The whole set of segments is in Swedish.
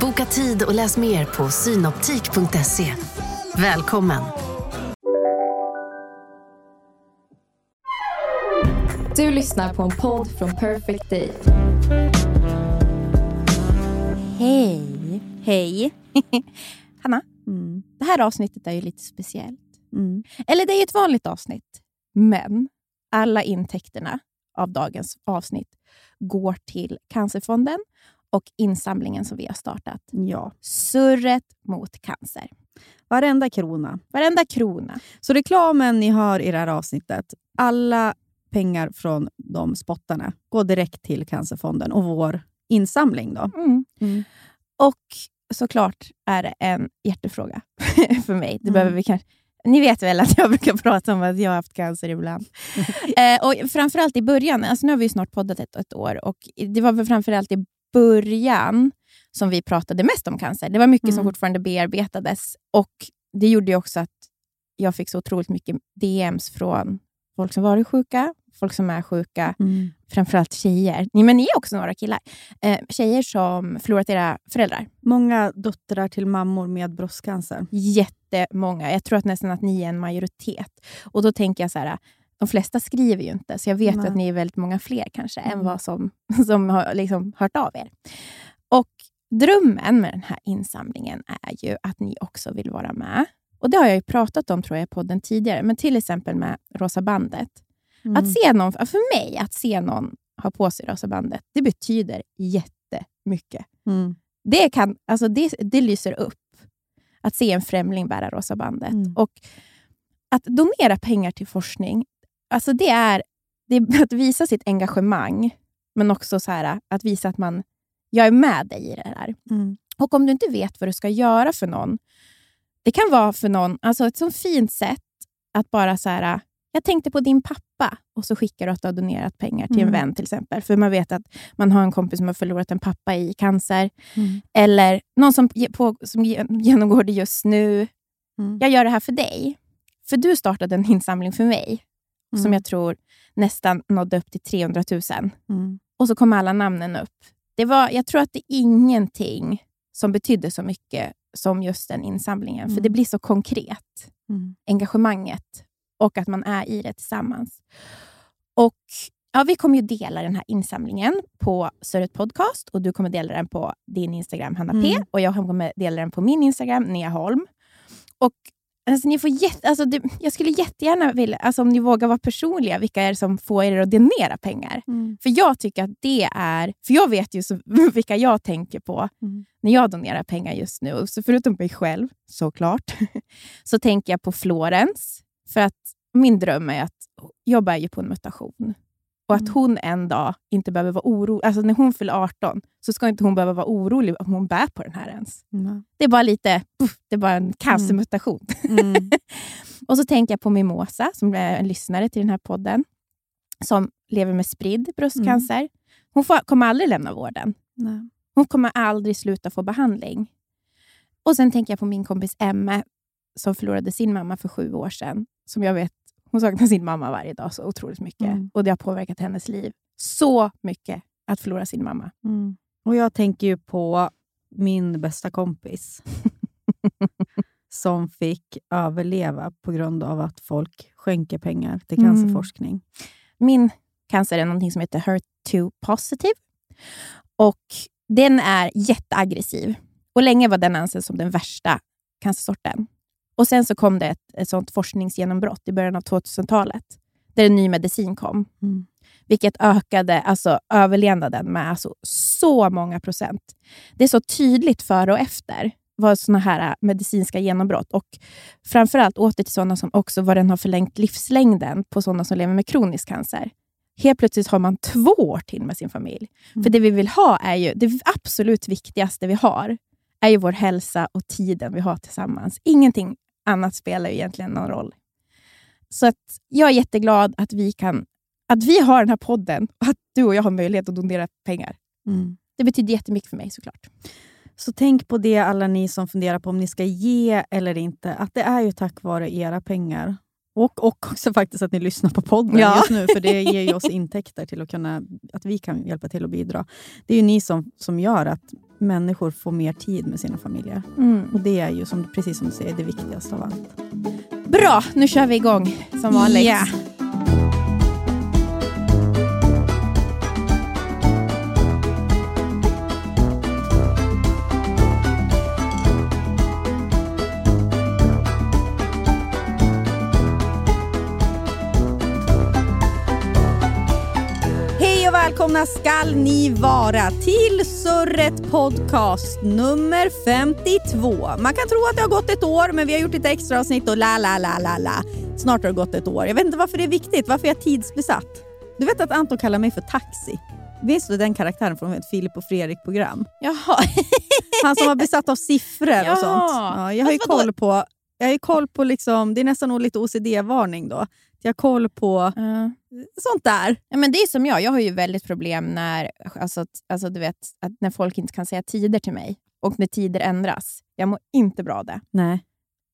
Boka tid och läs mer på synoptik.se. Välkommen! Du lyssnar på en podd från Perfect Day. Hej. Hej. Hanna, Mm. det här avsnittet är ju lite speciellt. Mm. Eller det är ju ett vanligt avsnitt, men alla intäkterna av dagens avsnitt går till Cancerfonden och insamlingen som vi har startat. Ja, Surret mot cancer. varenda krona. Varenda krona. Så reklamen ni hör i det här avsnittet, alla pengar från de spottarna går direkt till Cancerfonden och vår insamling. Då. Mm. Mm. Och såklart är det en hjärtefråga för mig. Det Mm. behöver vi kanske... Ni vet väl att jag brukar prata om att jag har haft cancer ibland. eh, och framförallt i början, alltså nu har vi snart poddat ett, ett år, och det var väl framförallt i början som vi pratade mest om cancer. Det var mycket som Mm. fortfarande bearbetades och det gjorde också att jag fick så otroligt mycket DMs från folk som varit sjuka, folk som är sjuka, Mm. framförallt tjejer. Nej, Men ni är också några killar. Eh, tjejer som förlorat era föräldrar. Många döttrar till mammor med bröstcancer. Jättemånga. Jag tror att nästan att ni är en majoritet. Och då tänker jag så här, de flesta skriver ju inte, så jag vet Nej. att ni är väldigt många fler kanske än Mm. vad som, som har liksom hört av er. Och drömmen med den här insamlingen är ju att ni också vill vara med. Och Det har jag ju pratat om tror jag i podden tidigare, men till exempel med Rosa bandet. Mm. Att se någon, för mig, att se någon ha på sig Rosa bandet, det betyder jättemycket. Mm. Det, kan, alltså det, det lyser upp att se en främling bära rosa bandet. Mm. Och att donera pengar till forskning, alltså det är, det är att visa sitt engagemang, men också så här, att visa att man, jag är med dig i det här. Mm. Och om du inte vet vad du ska göra för någon, det kan vara för någon, alltså ett så fint sätt att bara så här, jag tänkte på din pappa och så skickar du att du har donerat pengar till en Mm. vän till exempel. För man vet att man har en kompis som har förlorat en pappa i cancer. Mm. Eller någon som, på, som ge- genomgår det just nu. Mm. Jag gör det här för dig. För du startade en insamling för mig som Mm. jag tror nästan nådde upp till 300 000. Mm. Och så kom alla namnen upp. Det var, jag tror att det är ingenting som betydde så mycket som just den insamlingen. För Mm. det blir så konkret. Mm. Engagemanget och att man är i det tillsammans. Och ja, Vi kommer ju dela den här insamlingen på Surret Podcast och du kommer dela den på din Instagram Hanna P Mm. och jag kommer dela den på min Instagram Nea Holm. Och Alltså, ni får jätte, alltså, det, jag skulle jättegärna vilja, alltså, om ni vågar vara personliga, vilka är det som får er att donera pengar? Mm. För jag tycker att det är... För jag vet ju så, vilka jag tänker på Mm. när jag donerar pengar just nu. Så förutom mig själv, såklart, så tänker jag på Florens. För att min dröm är att jobba ju på en mutation. Och att Mm. hon en dag inte behöver vara orolig. Alltså när hon fyller 18 så ska inte hon behöva vara orolig om hon bär på den här ens. Mm. Det är bara lite, puff, det är bara en cancermutation. Mm. Och så tänker jag på Mimosa, som är en lyssnare till den här podden, som lever med spridd bröstcancer. Hon får, kommer aldrig lämna vården. Nej. Hon kommer aldrig sluta få behandling. Och Sen tänker jag på min kompis Emme, som förlorade sin mamma för sju år sedan. Som jag vet, Hon saknar sin mamma varje dag så otroligt mycket. Mm. Och Det har påverkat hennes liv så mycket att förlora sin mamma. Mm. Och jag tänker ju på min bästa kompis som fick överleva på grund av att folk skänker pengar till Mm. cancerforskning. Min cancer är något som heter HER2 positive. Och Den är jätteaggressiv. Och Länge var den ansedd som den värsta cancersorten. Och Sen så kom det ett, ett sånt forskningsgenombrott i början av 2000-talet, där en ny medicin kom. Mm. Vilket ökade alltså, överlevnaden med alltså, så många procent. Det är så tydligt före och efter vad såna här medicinska genombrott och framförallt åter till sådana som också vad den har förlängt livslängden på sådana som lever med kronisk cancer. Helt plötsligt har man två år till med sin familj. Mm. För det vi vill ha är ju det absolut viktigaste vi har. är ju vår hälsa och tiden vi har tillsammans. Ingenting annat spelar ju egentligen någon roll. Så att jag är jätteglad att vi, kan, att vi har den här podden och att du och jag har möjlighet att donera pengar. Mm. Det betyder jättemycket för mig såklart. Så tänk på det alla ni som funderar på om ni ska ge eller inte. Att det är ju tack vare era pengar. Och, och också faktiskt att ni lyssnar på podden Ja. just nu, för det ger ju oss intäkter till att, kunna, att vi kan hjälpa till att bidra. Det är ju ni som, som gör att människor får mer tid med sina familjer. Och det är ju, som, precis som du säger, det viktigaste av allt. Bra, nu kör vi igång som vanligt. Ja. Välkomna skall ni vara till Surret Podcast nummer 52. Man kan tro att det har gått ett år, men vi har gjort ett extra avsnitt och la la la la la. Snart har det gått ett år. Jag vet inte varför det är viktigt, varför jag är tidsbesatt. Du vet att Anton kallar mig för Taxi? Minns du den karaktären från ett Filip och Fredrik-program? Jaha. Han som var besatt av siffror och sånt. Ja, jag har ju koll på, jag har koll på liksom, det är nästan lite OCD-varning då. Jag har koll på Ja. Sånt där. Ja, men det är som jag. Jag har ju väldigt problem när, alltså, alltså, du vet, att när folk inte kan säga tider till mig och när tider ändras. Jag mår inte bra av det. Nej.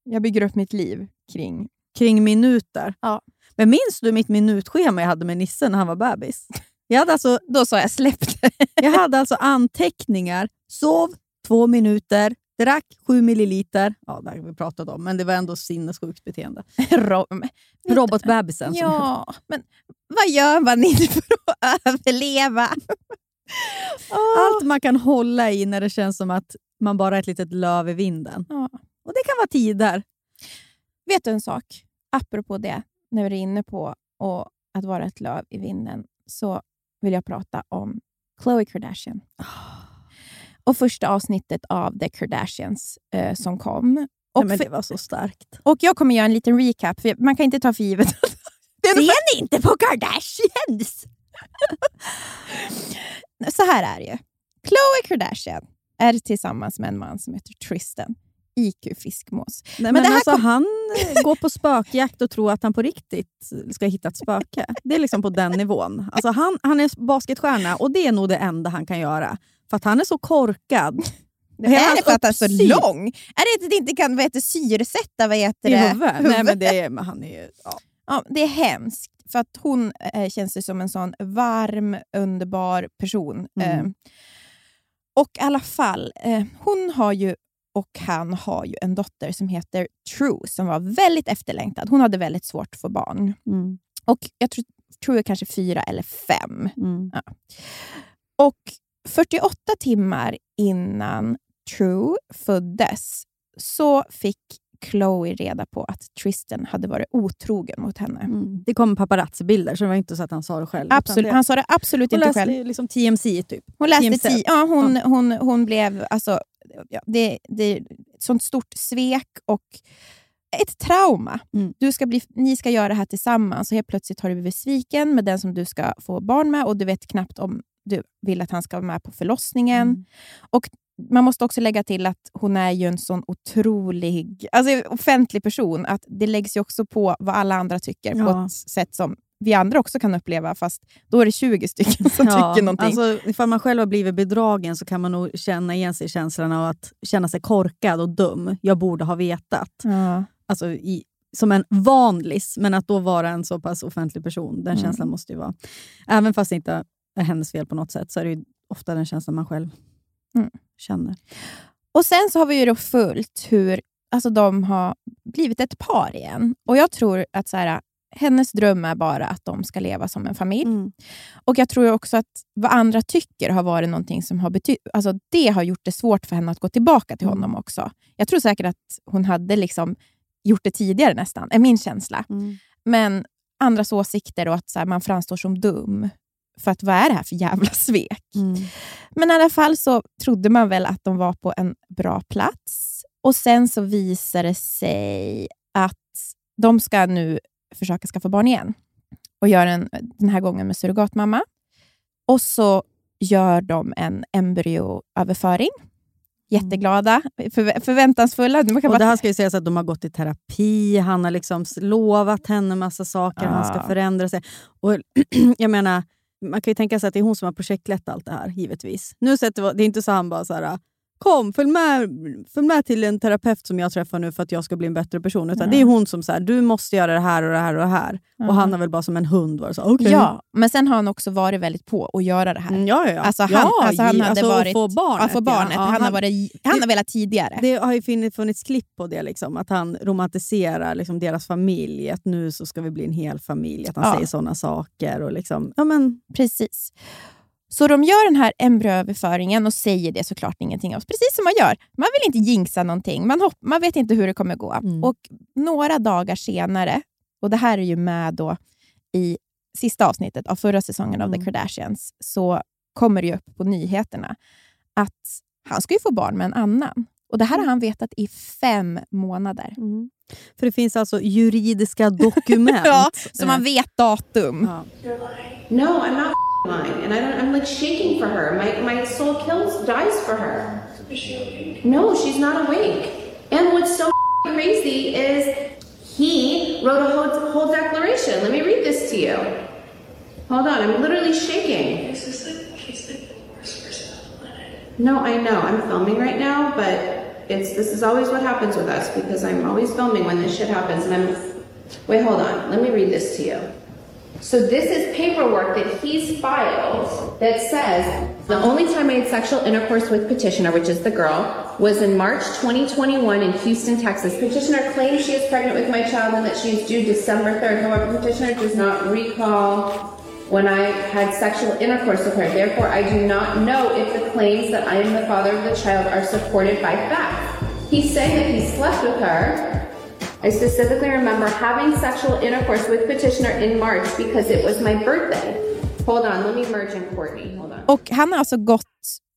Jag bygger upp mitt liv kring... Kring minuter. Ja. Men minns du mitt minutschema jag hade med Nisse när han var bebis? Jag hade alltså, Då sa jag släpp det. jag hade alltså anteckningar. Sov två minuter, drack sju milliliter. Ja, det har vi pratat om, men det var ändå sinnessjukt beteende. Ro- Robotbebisen. Ja, men vad gör man inte för att överleva? Allt man kan hålla i när det känns som att man bara är ett litet löv i vinden. Ja. Och det kan vara tider. Vet du en sak? Apropå det, när vi är inne på och att vara ett löv i vinden, så vill jag prata om Khloe Kardashian. Och första avsnittet av The Kardashians eh, som kom. Och, Nej, men det var så starkt. och jag kommer göra en liten recap, för man kan inte ta för givet att Ser ni inte på Kardashians? Så här är det ju. Khloe Kardashian är tillsammans med en man som heter Tristan. IQ fiskmås. Nej, men det här alltså, kom- Han eh, går på spökjakt och tror att han på riktigt ska hitta ett spöke. Det är liksom på den nivån. Alltså, han, han är basketstjärna och det är nog det enda han kan göra. För att han är så korkad. Det är hans det för att han är så uppsyn lång? Är det att det inte kan vad heter, syresätta vad heter det? huvudet. Nej, men det är, men han är ju, ja. Ja, det är hemskt. För att hon eh, känns ju som en sån varm, underbar person. Mm. Eh, och i alla fall, eh, hon har ju och han har ju en dotter som heter True, som var väldigt efterlängtad. Hon hade väldigt svårt att få barn. Mm, Och jag tror True är kanske fyra eller fem. mm. Och 48 timmar innan True föddes så fick Chloe reda på att Tristan hade varit otrogen mot henne. Mm. Det kom paparazzi-bilder, så det var inte så att han sa det själv. Absolut, det, han sa det absolut hon inte läste själv. ju liksom TMC, typ. Hon läste TMZ. ti- ja, hon, Hon, hon blev... Alltså, ja, det, det ett sånt stort svek och ett trauma. Mm. Du ska bli, ni ska göra det här tillsammans och helt plötsligt har du blivit sviken med den som du ska få barn med och du vet knappt om du vill att han ska vara med på förlossningen. Mm. Och Man måste också lägga till att hon är ju en sån otrolig alltså, offentlig person. att Det läggs ju också på vad alla andra tycker på Ja. ett sätt som vi andra också kan uppleva, fast då är det 20 stycken som tycker någonting. Alltså, ifall man själv har blivit bedragen så kan man nog känna igen sig i känslan av att känna sig korkad och dum. Jag borde ha vetat. ja. Alltså, i, som en vanlis, men att då vara en så pass offentlig person, den Mm. känslan måste ju vara... Även fast det inte är hennes fel på något sätt, så är det ju ofta den känslan man själv Mm. känner. Och sen så har vi ju då följt hur alltså, de har blivit ett par igen. Och jag tror att så här, hennes dröm är bara att de ska leva som en familj. Mm. Och jag tror också att vad andra tycker har varit någonting som har betytt... Alltså det har gjort det svårt för henne att gå tillbaka till Mm. honom också. Jag tror säkert att hon hade liksom gjort det tidigare nästan, är min känsla. Mm. Men andras åsikter och att så här, man framstår som dum. För att vad är det här för jävla svek? Mm. Men i alla fall så trodde man väl att de var på en bra plats. Och sen så visade det sig att de ska nu försöka skaffa barn igen. Och gör en, den här gången med surrogatmamma. Och så gör de en embryoöverföring jätteglada, förvä- förväntansfulla. Man kan Och det här ska ju sägas att de har gått i terapi, han har liksom lovat henne massa saker, han ska Ja. förändra sig. Och jag menar, man kan ju tänka sig att det är hon som har projektlett allt det här, givetvis. Nu sätter, det är inte så han bara så här, kom följ med, följ med till en terapeut som jag träffar nu för att jag ska bli en bättre person. Utan det är hon som säger du måste göra det här och det här och det här. Och han har väl bara som en hund varit så okej. Ja, men sen har han också varit väldigt på att göra det här. Mm, ja, ja, ja. Alltså han, ja, alltså han hade alltså, varit... få barnet. ja, få barnet. Ja, han, har varit, han har velat tidigare. Det har ju funnits klipp på det, liksom, att han romantiserar liksom, deras familj. Att nu så ska vi bli en hel familj. Att han Ja. säger sådana saker. Och liksom, ja, men, Precis. Så de gör den här embryoöverföringen och säger det såklart ingenting om. Precis som man gör. Man vill inte jinxa någonting. Man, hopp, man vet inte hur det kommer gå. Mm. Och Några dagar senare, och det här är ju med då i sista avsnittet av förra säsongen av The Mm. Kardashians, så kommer det upp på nyheterna att han ska ju få barn med en annan. Och Det här har han vetat i fem månader. För det finns alltså juridiska dokument. Ja, så man vet datum. Ja. No, I'm not lying, and I don't, I'm like shaking for her. My my soul kills, dies for her. No, she's not awake. And what's so crazy is he wrote a whole, whole declaration. Let me read this to you. Hold on, I'm literally shaking. This is like he's like the worst person on the planet. No, I know. I'm filming right now, but it's this is always what happens with us because I'm always filming when this shit happens and I'm Wait, hold on. Let me read this to you. So this is paperwork that he's filed that says the only time I had sexual intercourse with petitioner, which is the girl, was in March 2021 in Houston, Texas. Petitioner claims she is pregnant with my child and that she is due December 3rd. However, petitioner does not recall when I had sexual intercourse with her. Therefore, I do not know if the claims that I am the father of the child are supported by facts. He's saying that he slept with her. I specifically remember having sexual intercourse with petitioner in March because it was my birthday. Hold on, let me merge in Courtney. Hold on. Och han har alltså gått,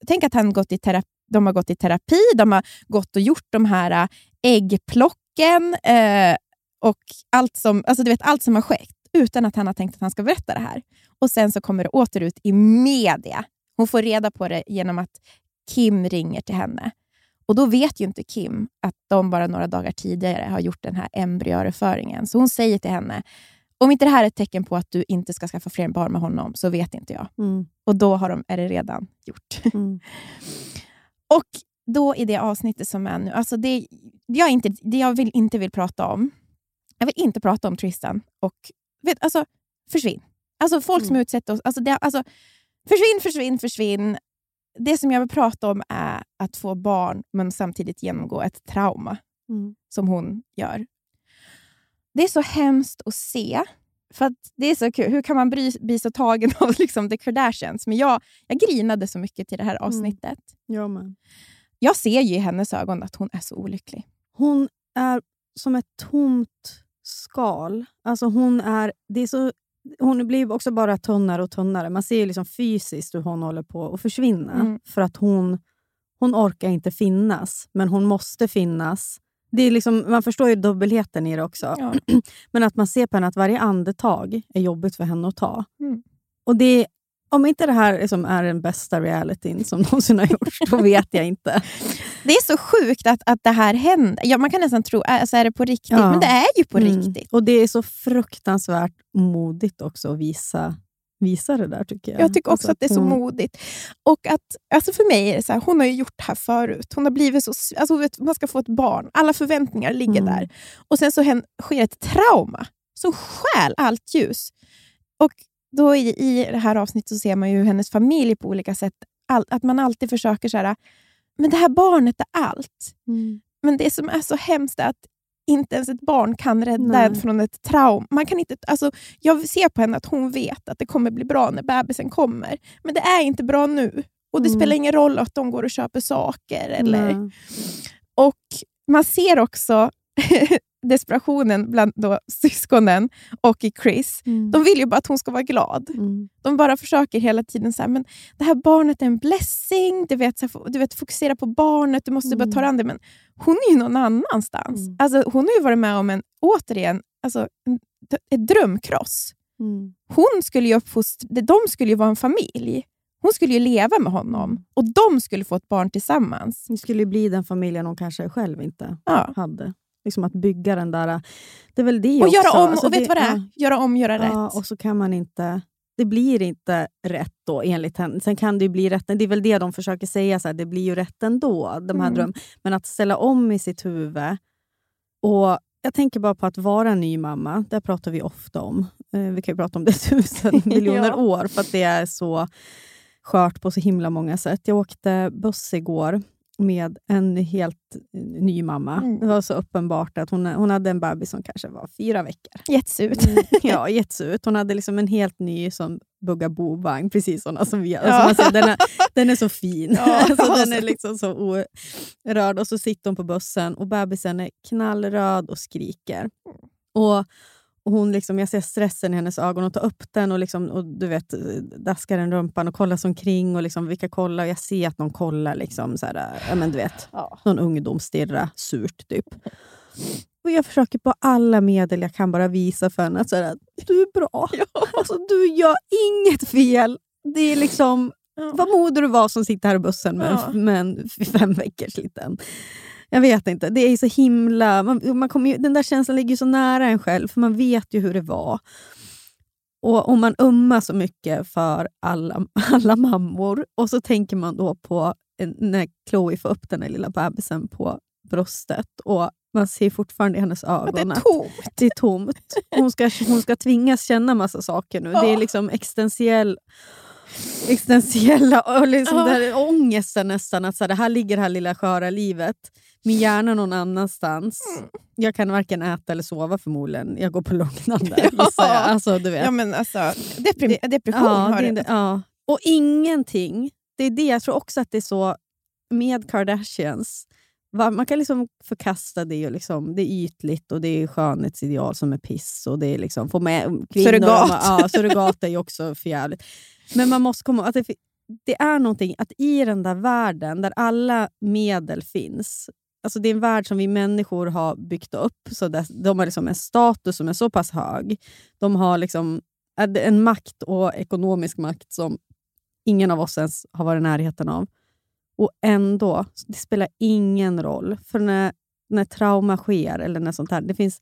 tänk att han gått i terapi, de har gått i terapi, de har gått och gjort de här äh, äggplocken eh, och allt som, alltså du vet, allt som har skett utan att han har tänkt att han ska berätta det här. Och Sen så kommer det åter ut i media. Hon får reda på det genom att Kim ringer till henne. Och Då vet ju inte Kim att de bara några dagar tidigare har gjort den här embryoöverföringen. Så hon säger till henne, om inte det här är ett tecken på att du inte ska skaffa fler barn med honom, så vet inte jag. Mm. Och då har de, är det redan gjort. Mm. och då i det avsnittet som är nu, alltså det, jag inte, det jag vill, inte vill prata om, jag vill inte prata om Tristan och vet, alltså, försvinn. Alltså folk som utsätter oss, alltså, det, alltså, försvinn, försvinn, försvinn. Det som jag vill prata om är att få barn men samtidigt genomgå ett trauma Mm. som hon gör. Det är så hemskt att se. För att det är så kul. Hur kan man bli, bli så tagen av liksom The Kardashians? Men jag, jag grinade så mycket till det här avsnittet. Jag med. Jag ser ju i hennes ögon att hon är så olycklig. Hon är som ett tomt skal. Alltså hon, är, det är så, hon blir också bara tunnare och tunnare. Man ser liksom fysiskt hur hon håller på att försvinna. Mm. För att hon, hon orkar inte finnas, men hon måste finnas. Det är liksom, man förstår ju dubbelheten i det också. Ja. Men att man ser på henne att varje andetag är jobbigt för henne att ta. Mm. Och det, om inte det här liksom är den bästa realityn som någonsin har gjorts, då vet jag inte. Det är så sjukt att, att det här händer. Ja, man kan nästan tro, alltså är det på riktigt? Ja. Men det är ju på Mm. riktigt. Och det är så fruktansvärt modigt också att visa, visa det där tycker jag. Jag tycker också Alltså att det är så hon- modigt. Och att, alltså för mig är det så här, hon har ju gjort det här förut. Hon har blivit så, alltså vet, man ska få ett barn, alla förväntningar ligger Mm. där. Och sen så hän- sker ett trauma som stjäl allt ljus. Och då i, i det här avsnittet så ser man ju hennes familj på olika sätt, all, att man alltid försöker så här, men det här barnet är allt. Mm. Men det som är så hemskt är att inte ens ett barn kan rädda Nej. en från ett trauma. Man kan inte, alltså, jag ser på henne att hon vet att det kommer bli bra när bebisen kommer. Men det är inte bra nu. Och Det Mm. spelar ingen roll att de går och köper saker. Eller, Nej. och Man ser också desperationen bland då syskonen och i Chris. Mm. De vill ju bara att hon ska vara glad. Mm. De bara försöker hela tiden så här, men det här barnet är en blessing, du vet, så här, du vet fokusera på barnet, du måste bara ta dig an det. Men hon är ju någon annanstans. Mm. Alltså, hon har ju varit med om en, återigen, alltså, en, ett drömkross. Mm. Hon skulle ju uppfostra, de skulle ju vara en familj. Hon skulle ju leva med honom och de skulle få ett barn tillsammans. Det skulle ju bli den familjen hon kanske själv inte Ja. hade. Liksom att bygga den där... Det är väl det Och också. göra om, Alltså och vet du vad det är? ja. Göra om, göra Ja, rätt. och så kan man inte... Det blir inte rätt då enligt henne. Sen kan det ju bli rätt. Det är väl det de försöker säga, så här, det blir ju rätt ändå. De här Mm. dröm. Men att ställa om i sitt huvud. Och Jag tänker bara på att vara ny mamma. Det pratar vi ofta om. Eh, vi kan ju prata om det tusen miljoner Ja. år för att det är så skört på så himla många sätt. Jag åkte buss igår med en helt ny mamma. Mm. Det var så uppenbart att hon, hon hade en bebis som kanske var fyra veckor. Getts ut. Mm, ja, getts ut. Hon hade liksom en helt ny som bugga-bo-vagn, precis såna som vi har. Ja. Alltså man ser, den, är, den är så fin. Ja, alltså, den alltså. är liksom så orörd. Och så sitter hon på bussen och bebisen är knallröd och skriker. Och, och hon liksom, Jag ser stressen i hennes ögon och tar upp den och, liksom, och du vet, daskar den rumpan och kollar sig omkring. Och liksom, vilka kollar? Jag ser att någon kollar. Liksom, så här, ja, men du vet, Ja. någon ungdom stirrar surt. Typ. Och jag försöker på alla medel jag kan bara visa för henne att så här, du är bra. Alltså, du gör inget fel. Det är liksom, vad moder du var som sitter här i bussen med, Ja. med en fem veckors liten. Jag vet inte. Det är så himla... Man, man kommer ju, den där känslan ligger så nära en själv, för man vet ju hur det var. Och, och man ömmar så mycket för alla, alla mammor. Och så tänker man då på när Chloe får upp den där lilla bebisen på bröstet. Och man ser fortfarande i hennes Att det ögon är tomt. det är tomt. Hon ska, hon ska tvingas känna massa saker nu. Det är liksom existentiell, existentiella och liksom där ångesten nästan. Att så här, det här ligger det här lilla sköra livet. Min hjärna någon annanstans. Mm. Jag kan varken äta eller sova förmodligen. Jag går på lugnande Ja. Alltså, du vet. Ja, men alltså, deprim- depression Ja, har det du. det, ja. Och ingenting. Det är det jag tror också att det är så med Kardashians. Man kan liksom förkasta det. Och liksom, det är ytligt och det är skönhetsideal som är piss. Och det är liksom, får med kvinnor, Surrogat. Ja, surrogat är ju också förjävligt. Men man måste komma ihåg att det, det är någonting att i den där världen där alla medel finns. Alltså det är en värld som vi människor har byggt upp. Så där, de har liksom en status som är så pass hög. De har liksom en makt och ekonomisk makt som ingen av oss ens har varit i närheten av. Och ändå, det spelar ingen roll. För när, när trauma sker, eller när sånt här, det finns,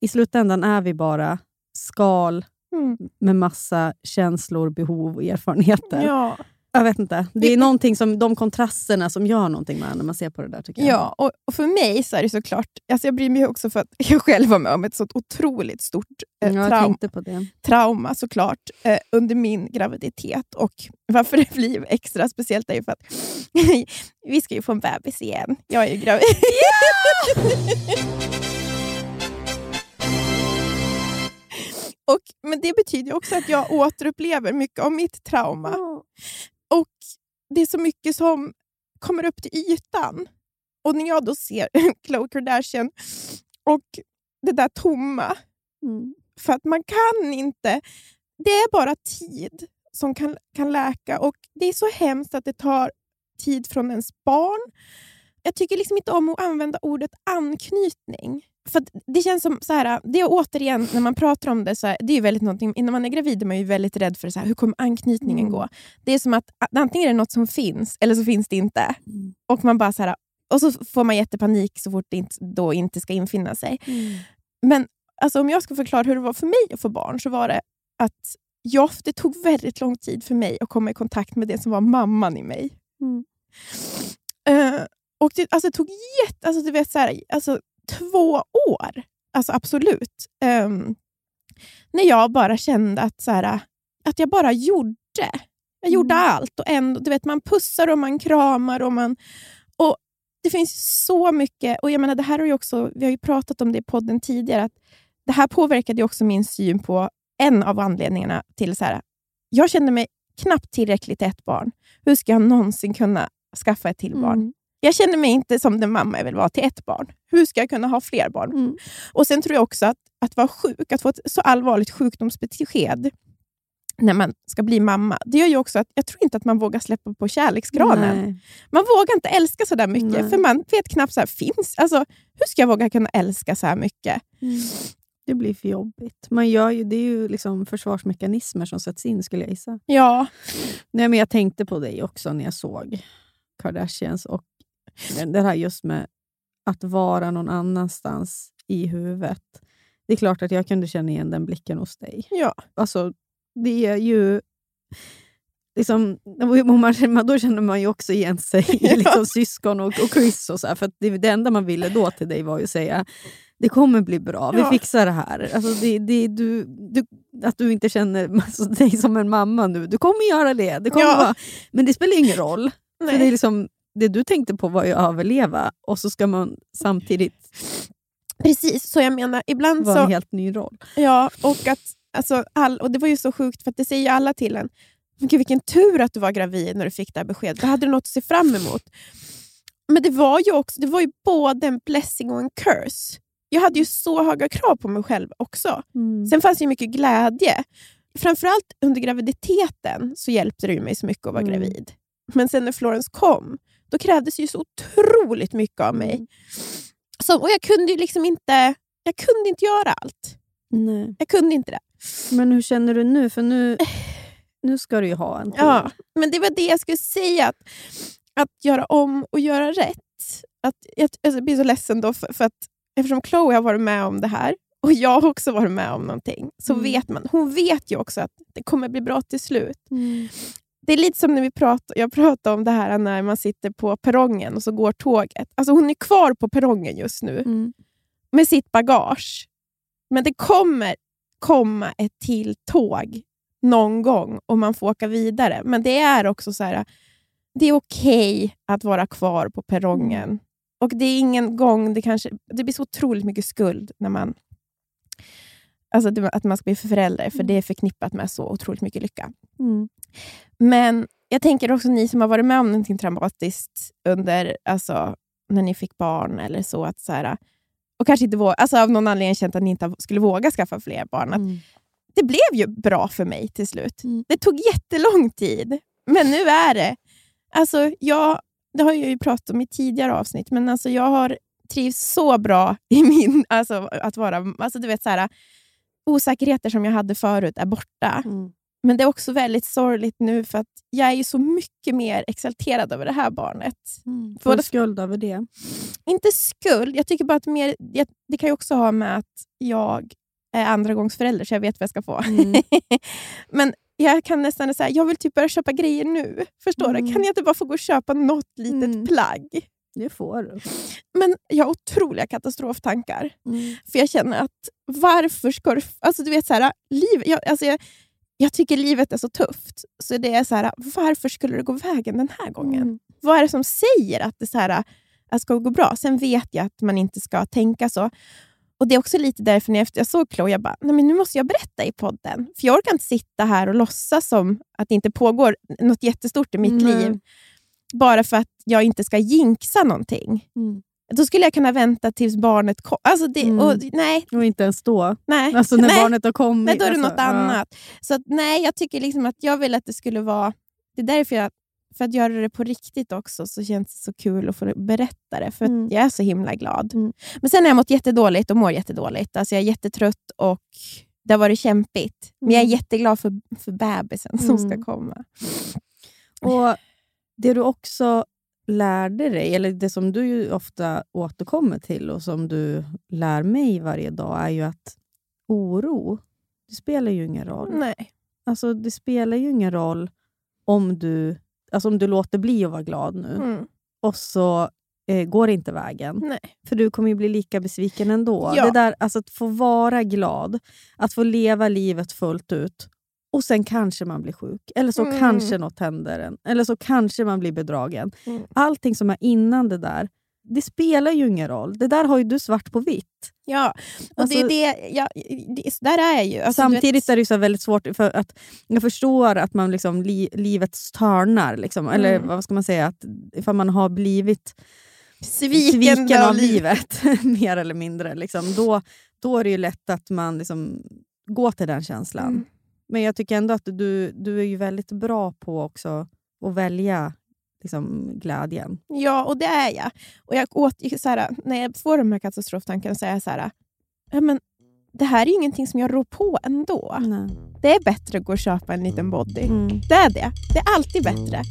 i slutändan är vi bara skal Mm. med massa känslor, behov och erfarenheter. Ja, Jag vet inte. Det är någonting som, de kontrasterna som gör någonting med när man ser på det där. tycker jag. ja och, och för mig så är det såklart... Alltså jag bryr mig också för att jag själv var med om ett så otroligt stort eh, Ja, jag trauma, tänkte på det. trauma såklart eh, under min graviditet. Och Varför det blir extra speciellt är ju för att vi ska ju få en bebis igen. Jag är ju gravid. Och, men det betyder också att jag återupplever mycket av mitt trauma. Och det är så mycket som kommer upp till ytan. Och när jag då ser Khloe Kardashian och det där tomma, Mm. för att man kan inte... Det är bara tid som kan, kan läka och det är så hemskt att det tar tid från ens barn. Jag tycker liksom inte om att använda ordet anknytning. För det känns som så här, det är återigen när man pratar om det, så här, det är ju väldigt någonting, innan man är gravid är man ju väldigt rädd för så här, hur kommer anknytningen Mm. gå. Det är som att antingen är det något som finns eller så finns det inte. Mm. Och man bara så här, och så får man jättepanik så fort det inte, då inte ska infinna sig. Men alltså, om jag ska förklara hur det var för mig att få barn så var det att jag, det tog väldigt lång tid för mig att komma i kontakt med det som var mamman i mig. Mm. Eh, och det, alltså, det tog jätte, alltså, du vet, så här, alltså, två år. Alltså absolut. Ehm, när jag bara kände att, så här, att jag bara gjorde. Jag gjorde allt. Och ändå, du vet, man pussar och man kramar. och man och Det finns så mycket. och jag menar, det här har ju också, Vi har ju pratat om det i podden tidigare. att Det här påverkade också min syn på en av anledningarna till så här, jag kände mig knappt tillräckligt till ett barn. Hur ska jag någonsin kunna skaffa ett till barn? Mm. Jag känner mig inte som den mamma jag vill vara till ett barn. Hur ska jag kunna ha fler barn? Mm. Och Sen tror jag också att, att vara sjuk, att få ett så allvarligt sjukdomsbesked när man ska bli mamma, det gör ju också att jag tror inte att man vågar släppa på kärleksgranen. Nej. Man vågar inte älska så där mycket, Nej. för man vet knappt, så här, finns, alltså, hur ska jag våga kunna älska så här mycket? Mm. Det blir för jobbigt. Man gör ju, det är ju liksom försvarsmekanismer som sätts in, skulle jag gissa. Ja, Nej, men jag tänkte på dig också när jag såg Kardashians och det här just med att vara någon annanstans i huvudet. Det är klart att jag kunde känna igen den blicken hos dig. ja. Alltså, det är ju... Liksom, man, då känner man ju också igen sig i liksom syskon och, och Chris. Och så här, för det, det enda man ville då till dig var ju att säga det kommer bli bra, vi Ja. fixar det här. Alltså, det, det, du, du, att du inte känner alltså, dig som en mamma nu. Du kommer göra det. det kommer Ja. vara, men det spelar ingen roll. För det, är liksom, det du tänkte på var ju att överleva och så ska man samtidigt Precis, så jag menar, ibland vara en så... helt ny roll. Ja, och, att, alltså, all, och det var ju så sjukt, för att det säger ju alla till en. Men Gud, vilken tur att du var gravid när du fick det här beskedet. Då hade du något att se fram emot. Men det var ju också det var ju både en blessing och en curse. Jag hade ju så höga krav på mig själv också. Sen fanns det ju mycket glädje. Framförallt under graviditeten så hjälpte det mig så mycket att vara Mm. gravid. Men sen när Florence kom, då krävdes ju så otroligt mycket av mig. Mm. Så, och jag kunde ju liksom inte, jag kunde inte göra allt. Nej. Jag kunde inte det. Men hur känner du nu? För nu, nu ska du ju ha en till. Ja, men det var det jag skulle säga. Att, att göra om och göra rätt. Att, jag, alltså, jag blir så ledsen då, för, för att eftersom Chloe har varit med om det här och jag har också varit med om någonting, så Mm. vet man. Hon vet ju också att det kommer bli bra till slut. Mm. Det är lite som när vi pratar, jag pratade om det här när man sitter på perrongen och så går tåget. Alltså hon är kvar på perrongen just nu Mm. med sitt bagage. Men det kommer komma ett till tåg någon gång och man får åka vidare. Men det är också så här, det är okej att vara kvar på perrongen. Och det är ingen gång det kanske... Det blir så otroligt mycket skuld när man... Alltså att man ska bli förälder, för det är förknippat med så otroligt mycket lycka. Mm. Men jag tänker också ni som har varit med om någonting traumatiskt under, alltså, när ni fick barn eller så, att så här, och kanske inte våga, alltså av någon anledning känt att ni inte skulle våga skaffa fler barn. Att Mm. Det blev ju bra för mig till slut. Mm. Det tog jättelång tid, men nu är det. Alltså, jag, det har jag ju pratat om i tidigare avsnitt, men alltså, jag har trivs så bra i min... Alltså, att vara, alltså, du vet, så här, osäkerheter som jag hade förut är borta. Mm. Men det är också väldigt sorgligt nu för att jag är ju så mycket mer exalterad över det här barnet. Mm. Både- Får skuld över det. Inte skuld, jag tycker bara att mer, det kan ju också ha med att jag är andra gångs förälder så jag vet vad jag ska få. Mm. Men jag kan nästan säga jag vill typ börja köpa grejer nu. Förstår Mm. du? Kan jag inte bara få gå och köpa något litet Mm. plagg? Det får du. Men jag har otroliga katastroftankar. Mm. För jag känner att varför ska du... Alltså du vet så här, liv, jag, alltså jag, jag tycker livet är så tufft. Så det är så här, varför skulle det gå vägen den här gången? Mm. Vad är det som säger att det så här, att det ska gå bra? Sen vet jag att man inte ska tänka så. Och Det är också lite därför när jag, såg Chloe, jag bara, Nej, men nu måste jag berätta i podden. För jag orkar inte sitta här och låtsas som att det inte pågår något jättestort i mitt Nej. liv. Bara för att jag inte ska jinxa någonting. Mm. Då skulle jag kunna vänta tills barnet kom. Alltså det, Mm. och, nej, Och inte ens då. nej. Alltså när nej. barnet har kommit. Nej, då är det alltså, något ja. annat. Så att, nej, jag tycker liksom att jag vill att det skulle vara... Det är därför jag, för att göra det på riktigt också, så känns det så kul att få berätta det. För Mm. att jag är så himla glad. Mm. Men sen har jag mått jättedåligt och mår jättedåligt. Alltså jag är jättetrött och det har varit kämpigt. Men jag är Mm. jätteglad för, för bebisen som ska Mm. komma. Och Det du också lärde dig, eller det som du ofta återkommer till och som du lär mig varje dag, är ju att oro, det spelar ju ingen roll. Nej. Alltså, det spelar ju ingen roll om du, alltså om du låter bli att vara glad nu Mm. och så eh, går det inte vägen. Nej. För du kommer ju bli lika besviken ändå. Ja. Det där, alltså att få vara glad, att få leva livet fullt ut och sen kanske man blir sjuk. Eller så Mm. kanske något händer en. Eller så kanske man blir bedragen. Mm. Allting som är innan det där, det spelar ju ingen roll. Det där har ju du svart på vitt. Ja, och Alltså- det är det, ja, det, där är jag ju. Alltså, Samtidigt är det så väldigt svårt, för att jag förstår att man liksom li, livet störnar. Liksom, Eller Mm. vad ska man säga? Att ifall man har blivit sviken, sviken av livet, mer eller mindre, liksom, då, då är det ju lätt att man liksom går till den känslan. Mm. Men jag tycker ändå att du, du är ju väldigt bra på också att välja liksom, glädjen. Ja, och det är jag. Och jag åt, så här, när jag får de här katastroftankarna så är jag så här, ja, men det här är ju ingenting som jag rår på ändå. Nej. Det är bättre att gå och köpa en liten body. Mm. Det är det. Det är alltid bättre.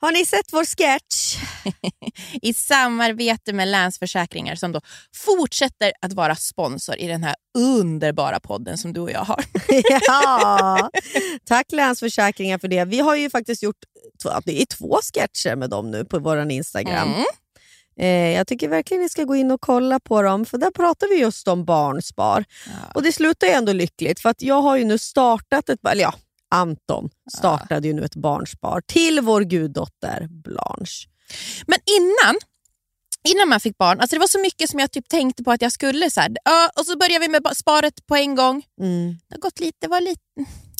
Har ni sett vår sketch? I samarbete med Länsförsäkringar som då fortsätter att vara sponsor i den här underbara podden som du och jag har. ja, tack Länsförsäkringar för det. Vi har ju faktiskt gjort det är två sketcher med dem nu på vår Instagram. Mm. Eh, jag tycker verkligen ni ska gå in och kolla på dem, för där pratar vi just om barnspar. Och det slutar ju ändå lyckligt, för att jag har ju nu startat ett... Eller ja, Anton startade ju nu ett barnspar till vår guddotter Blanche. Men innan, innan man fick barn, alltså det var så mycket som jag typ tänkte på att jag skulle. Så här, och så började vi med sparet på en gång. Mm. Det har gått lite, var lite,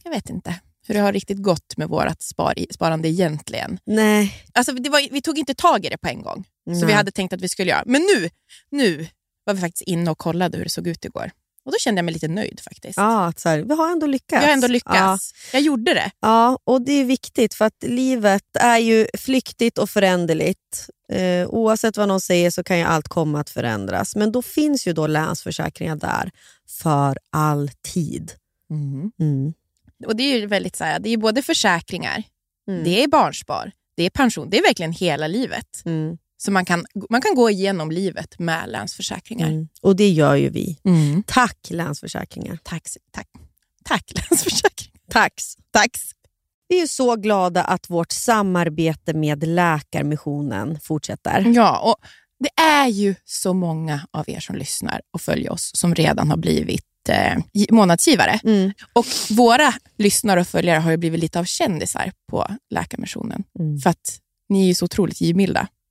jag vet inte hur det har riktigt gått med vårt spar, sparande egentligen. Nej. Alltså var, vi tog inte tag i det på en gång, Nej. vi hade tänkt att vi skulle göra. Men nu, nu var vi faktiskt inne och kollade hur det såg ut igår. Och Då kände jag mig lite nöjd faktiskt. Ja, att så här, vi har ändå lyckats. Jag har ändå Ja. lyckats. Jag gjorde det. Ja, och det är viktigt för att livet är ju flyktigt och föränderligt. Eh, oavsett vad någon säger så kan ju allt komma att förändras. Men då finns ju då Länsförsäkringar där för alltid. Mm. Och Det är ju väldigt så här, det är både försäkringar, Mm. det är barnspar, det är pension. Det är verkligen hela livet. Så man kan, man kan gå igenom livet med Länsförsäkringar. Mm. Och det gör ju vi. Mm. Tack Länsförsäkringar. Tack, tack. Tack Länsförsäkringar. Tax. Tack. Vi är så glada att vårt samarbete med Läkarmissionen fortsätter. Ja, och det är ju så många av er som lyssnar och följer oss som redan har blivit eh, gi- månadsgivare. Mm. Och våra lyssnare och följare har ju blivit lite av kändisar på Läkarmissionen. Mm. För att ni är ju så otroligt givmilda.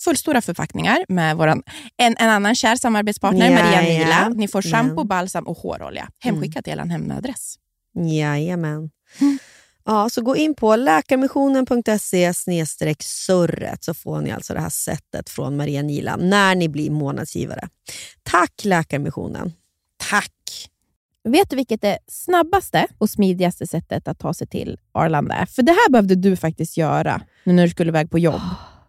fullstora förpackningar med våran, en, en annan kär samarbetspartner, Ja, Maria ja. Nila. Ni får shampoo, Men. balsam och hårolja hemskickat till er hemadress. Jajamän. Mm. Ja, så gå in på läkarmissionen.se surret så får ni alltså det här sättet från Maria Nila när ni blir månadsgivare. Tack Läkarmissionen! Tack! Vet du vilket det snabbaste och smidigaste sättet att ta sig till Arlanda är? För det här behövde du faktiskt göra nu när du skulle iväg på jobb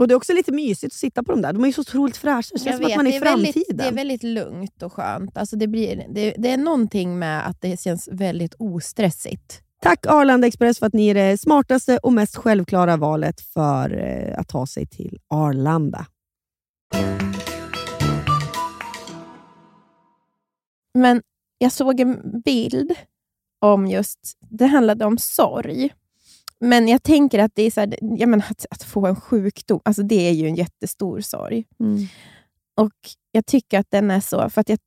Och Det är också lite mysigt att sitta på de där. De är ju så otroligt fräscha. Det känns som att man är i framtiden. väldigt, det är väldigt lugnt och skönt. Alltså det, blir, det, det är någonting med att det känns väldigt ostressigt. Tack Arlanda Express för att ni är det smartaste och mest självklara valet för eh, att ta sig till Arlanda. Men jag såg en bild om just, det handlade om sorg. Men jag tänker att det är så här, jag menar, att, att få en sjukdom, alltså det är ju en jättestor sorg. Och jag tycker att den är så, för att jag,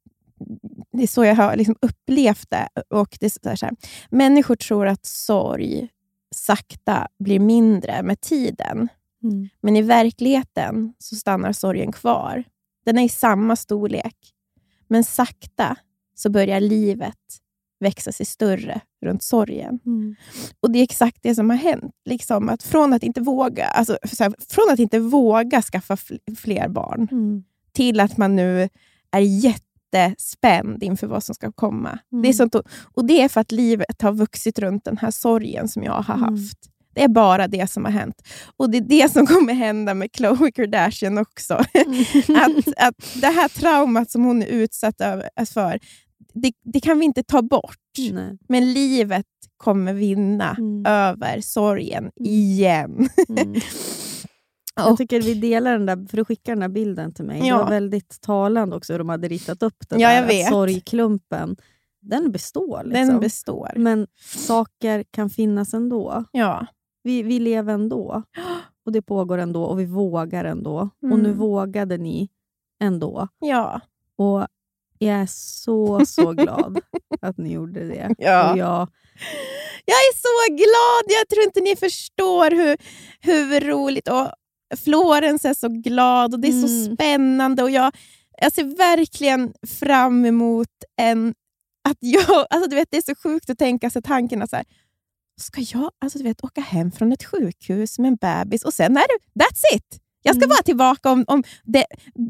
det är så jag har liksom upplevt det. Och det så här, så här, människor tror att sorg sakta blir mindre med tiden. Mm. Men i verkligheten så stannar sorgen kvar. Den är i samma storlek. Men sakta så börjar livet växa sig större runt sorgen. Mm. Och Det är exakt det som har hänt. Liksom, att från, att inte våga, alltså, så här, från att inte våga skaffa fl- fler barn Mm. till att man nu är jättespänd inför vad som ska komma. Mm. Det är sånt, och det är för att livet har vuxit runt den här sorgen som jag har Mm. haft. Det är bara det som har hänt. Och det är det som kommer hända med Khloe Kardashian också. att, att det här traumat som hon är utsatt för, det, det kan vi inte ta bort. Nej. Men livet kommer vinna Mm. över sorgen igen. Mm. Jag Och- tycker vi delar den där, för du skickade den där bilden till mig. Det Ja. var väldigt talande också hur de hade ritat upp den Ja, där vet. sorgklumpen. Den består. Liksom. Den består. Men saker kan finnas ändå. Ja. Vi, vi lever ändå. Och det pågår ändå och vi vågar ändå. Och nu Mm. vågade ni ändå. ja. Och jag är så, så glad att ni gjorde det. Ja. Och jag, Jag är så glad! Jag tror inte ni förstår hur, hur roligt. Och Florence är så glad och det är så Mm. spännande. Och jag, jag ser verkligen fram emot en... Att jag, alltså du vet, det är så sjukt att tänka sig tanken att så här, ska jag alltså du vet, åka hem från ett sjukhus med en bebis och sen är det, that's it! Jag ska Mm. vara tillbaka om, om det,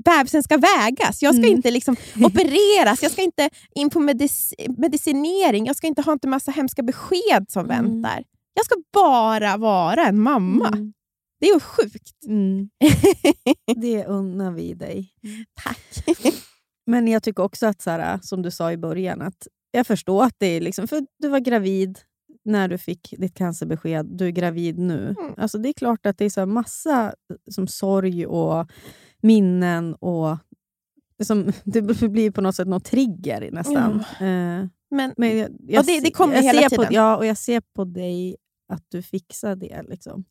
bebisen ska vägas. Jag ska Mm. inte liksom opereras. Jag ska inte in på medic medicinering. Jag ska inte ha en massa hemska besked som Mm. väntar. Jag ska bara vara en mamma. Mm. Det är ju sjukt. Mm. Det unnar vi dig. Tack. Men jag tycker också att, så här, som du sa i början, att jag förstår att det är liksom, för du var gravid när du fick ditt cancerbesked, du är gravid nu. Mm. Alltså det är klart att det är så massa som sorg och minnen och som, det blir på något sätt någon trigger nästan. Eh, Men men jag, Ja, det- det kommer jag hela ser tiden. På, ja, och jag ser på dig att du fixar det. Liksom.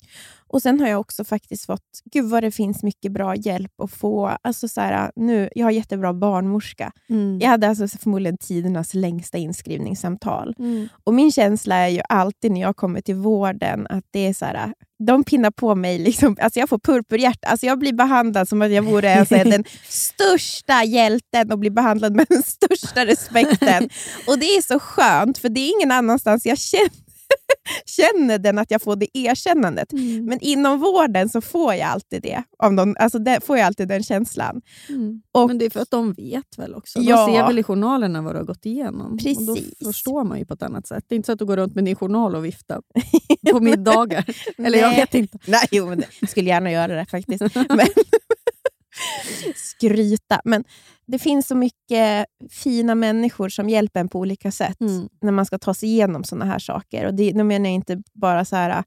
Och Sen har jag också faktiskt fått, gud vad det finns mycket bra hjälp att få. Alltså så här, nu, jag har jättebra barnmorska. Jag hade alltså förmodligen tidernas längsta inskrivningssamtal. Mm. Och Min känsla är ju alltid när jag kommer till vården att det är så här, de pinnar på mig. Liksom, alltså jag får purpurhjärta. Alltså jag blir behandlad som att jag vore alltså, den största hjälten och blir behandlad med den största respekten. Och Det är så skönt, för det är ingen annanstans jag känner, känner den att jag får det erkännandet. Mm. Men inom vården så får jag alltid det. Om de, alltså det får jag alltid den känslan. Mm. Och- Men det är för att de vet väl också. Ja. De ser väl i journalerna vad du har gått igenom. Och då Precis. förstår man ju på ett annat sätt. Det är inte så att du går runt med din journal och viftar på middagar. Eller jag vet inte. Nej, jo, men det, jag skulle gärna göra det faktiskt. Men, skryta. Men det finns så mycket fina människor som hjälper en på olika sätt Mm. när man ska ta sig igenom såna här saker. Och det, nu menar jag inte bara så här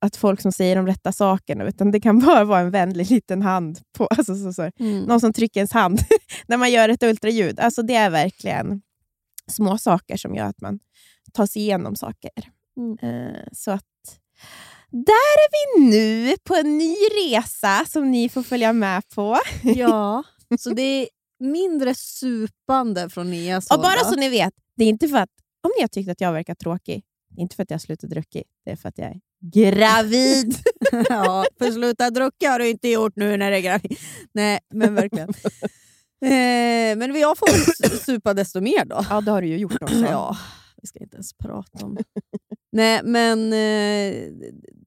att folk som säger de rätta sakerna, utan det kan bara vara en vänlig liten hand. På, alltså så, så, Mm. någon som trycker ens hand när man gör ett ultraljud. Alltså det är verkligen små saker som gör att man tar sig igenom saker. Mm. Eh, så att där är vi nu på en ny resa som ni får följa med på. Ja, så det mindre supande från Nias Och bara så ni vet, det är inte för att om ni har tyckt att jag verkar tråkig, det är inte för att jag har slutat druckit, det är för att jag är gravid. ja, för sluta drucka har du inte gjort nu när det är gravid. Nej, men verkligen. Eh, men vi har fått supa desto mer då. ja, det har du ju gjort också. Ja, vi ska inte ens prata om Nej, men eh,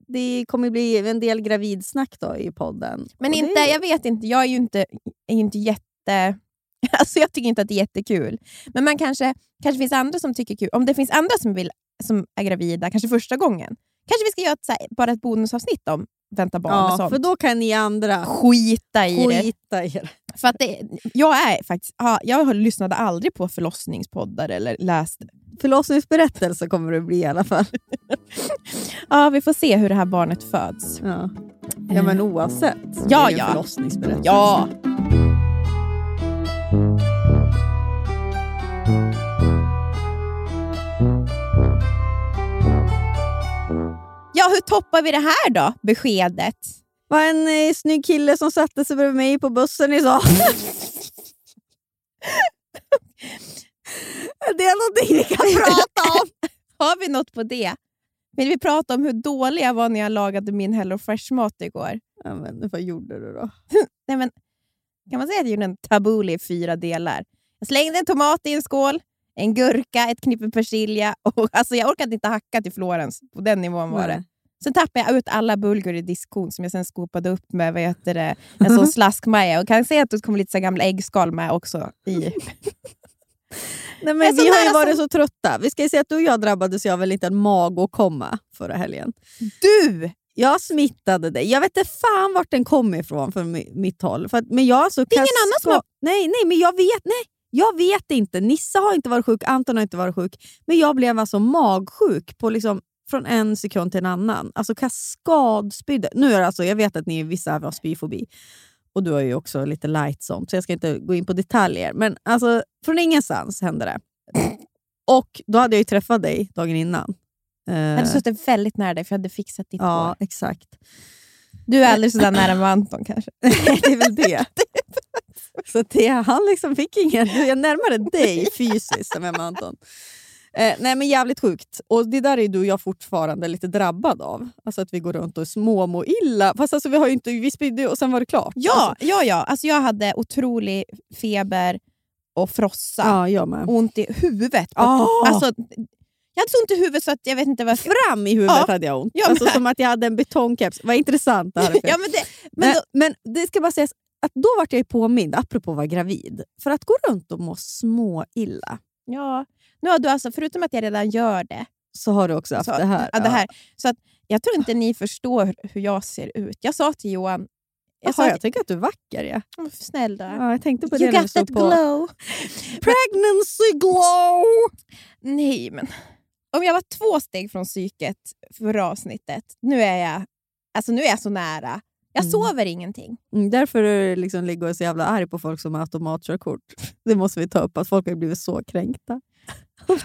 det kommer bli en del gravidsnack då i podden. Men Och inte, det, jag vet inte, jag är ju inte, är ju inte jätte... Alltså jag tycker inte att det är jättekul. Men man kanske, kanske finns andra som tycker kul. Om det finns andra som, vill, som är gravida, kanske första gången, kanske vi ska göra ett, här, bara ett bonusavsnitt om vänta barn och ja, sånt. för då kan ni andra Skita i det. skita i det. För att det, jag, är faktiskt, ja, jag lyssnade aldrig på förlossningspoddar eller läst. Förlossningsberättelse kommer det bli i alla fall. Ja, vi får se hur det här barnet föds. Ja, ja men oavsett. så Ja, ja. Förlossningsberättelse. Ja! Hur toppar vi det här då? Beskedet. var en eh, snygg kille som satte sig bredvid mig på bussen idag. det är någonting vi kan prata om. Har vi något på det? Vill vi prata om hur dålig jag var när jag lagade min Hello Fresh-mat igår? Ja, men, vad gjorde du då? Nej, men, kan man säga att jag gjorde en tabbouleh i fyra delar? Jag slängde en tomat i en skål, en gurka, ett knippe persilja. Och, alltså, jag orkade inte hacka till Florens. På den nivån var det. Sen tappade jag ut alla bulgur i diskon som jag sen skopade upp med vad heter det, en sån slaskmaja. Och kan säga att det kommer lite så gamla äggskal med också. I. Nej, Men vi har ju varit så trötta. Vi ska ju säga att du och jag drabbades av en liten magåkomma förra helgen. Du! Jag smittade dig. Jag vet inte fan vart den kom ifrån från mi- mitt håll. För att, men jag alltså Det är ingen annan som har- Nej, nej, men jag vet, nej, jag vet inte. Nissa har inte varit sjuk, Anton har inte varit sjuk. Men jag blev alltså magsjuk på liksom, från en sekund till en annan. Alltså kaskadspydde. Nu är det alltså, jag vet att ni vissa har spyfobi. Och du har ju också lite light sånt, så jag ska inte gå in på detaljer. Men alltså, från ingenstans hände det. Och då hade jag ju träffat dig dagen innan. Jag hade suttit väldigt nära dig för jag hade fixat ditt ja, hår. exakt. Du är aldrig sådär nära med Anton kanske. det är väl det. Så det, han liksom fick ingen... Jag är närmare dig fysiskt än med Anton. Eh, nej men jävligt sjukt. Och det där är du och jag fortfarande lite drabbad av. Alltså att vi går runt och småmår illa. Fast alltså vi har inte... Vi spydde och sen var det klart. Ja, Alltså, ja, ja. Alltså jag hade otrolig feber och frossa. ja jag med. Ont i huvudet. Ah. Alltså, jag hade så ont i huvudet så att jag vet inte vad... Fram i huvudet Ja, hade jag ont. jag alltså, som att jag hade en betongkeps. Vad intressant det här är. Ja, men det, men, men då, men det ska bara sägas att då vart jag påmind, apropå att vara gravid, för att gå runt och må små illa ja, nu har du alltså, förutom att jag redan gör det, så har du också haft så, det här. Ja, det här så att jag tror inte ni förstår hur jag ser ut. Jag sa till Johan, jag Jag, sa jag tycker att du är vacker. Ja. Åh, snäll då. Ja, jag tänkte på det you got that på glow. Pregnancy glow! Nej, men om jag var två steg från psyket förra avsnittet, nu är jag, alltså, nu är jag så nära. Jag Mm. sover ingenting. Mm, därför liksom ligger jag så jävla arg på folk som har automatkörkort. Det måste vi ta upp, att folk har blivit så kränkta.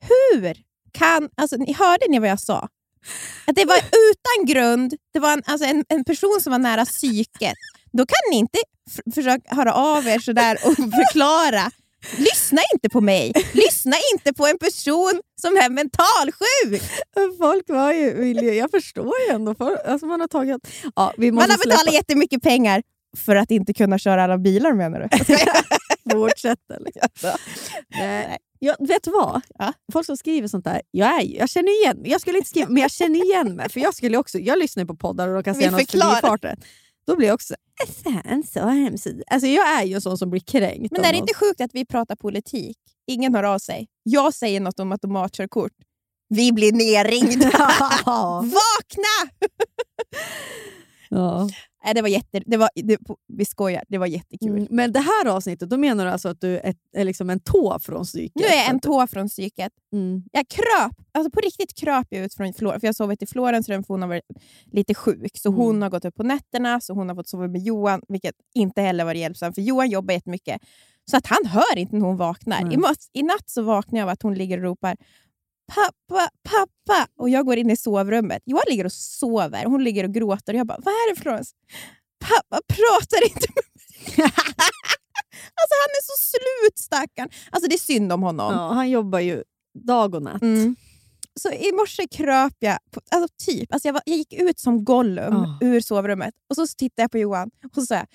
Hur kan... Alltså, ni hörde ni vad jag sa? Att det var utan grund, det var en, alltså en, en person som var nära psyket. Då kan ni inte försöka höra av er sådär och förklara. Lyssna inte på mig. Lyssna inte på en person som är mentalsjuk. Folk var ju, jag förstår ju ändå. För, alltså man har tagit... Ja, vi måste Man har betalat släppa- jättemycket pengar för att inte kunna köra alla bilar menar du? fortsätta. Liksom. Nej. Jag, vet du vad? Ja. Folk som skriver sånt där, jag, är, jag känner igen Jag skulle inte skriva, men jag känner igen mig. För jag, skulle också, jag lyssnar på poddar och de kan säga något förklarar. förbifarten. Då blir jag också "Äh, fan så hemskt. Alltså jag är ju en sån som blir kränkt. Men är det inte sjukt att vi pratar politik? Ingen hör av sig. Jag säger något om automatkörkort. Vi blir nerringda. Vakna! ja. Nej, det var jätte, det var, det, vi skojar, det var jättekul. Mm, Men det här avsnittet, då menar du alltså att du är, är liksom en tå från psyket? Nu är jag en tå från psyket. Mm. Jag kröp, alltså på riktigt kröp jag ut från Florens, för jag har sovit i Florens för hon har varit lite sjuk. Så Mm. hon har gått upp på nätterna, så hon har fått sova med Johan, vilket inte heller var hjälpsamt, för Johan jobbar jättemycket. Så att han hör inte när hon vaknar. I, I natt så vaknar jag av att hon ligger och ropar pappa, pappa. Och jag går in i sovrummet. Johan ligger och sover, hon ligger och gråter. Och jag bara, vad är det Florens? Pappa pratar inte med mig. alltså han är så slut stackarn. Alltså det är synd om honom. Ja, han jobbar ju dag och natt. Mm. Så i morse kröp jag, på, alltså typ, alltså jag, var, jag gick ut som Gollum Ah. ur sovrummet och så tittade jag på Johan och så sa jag,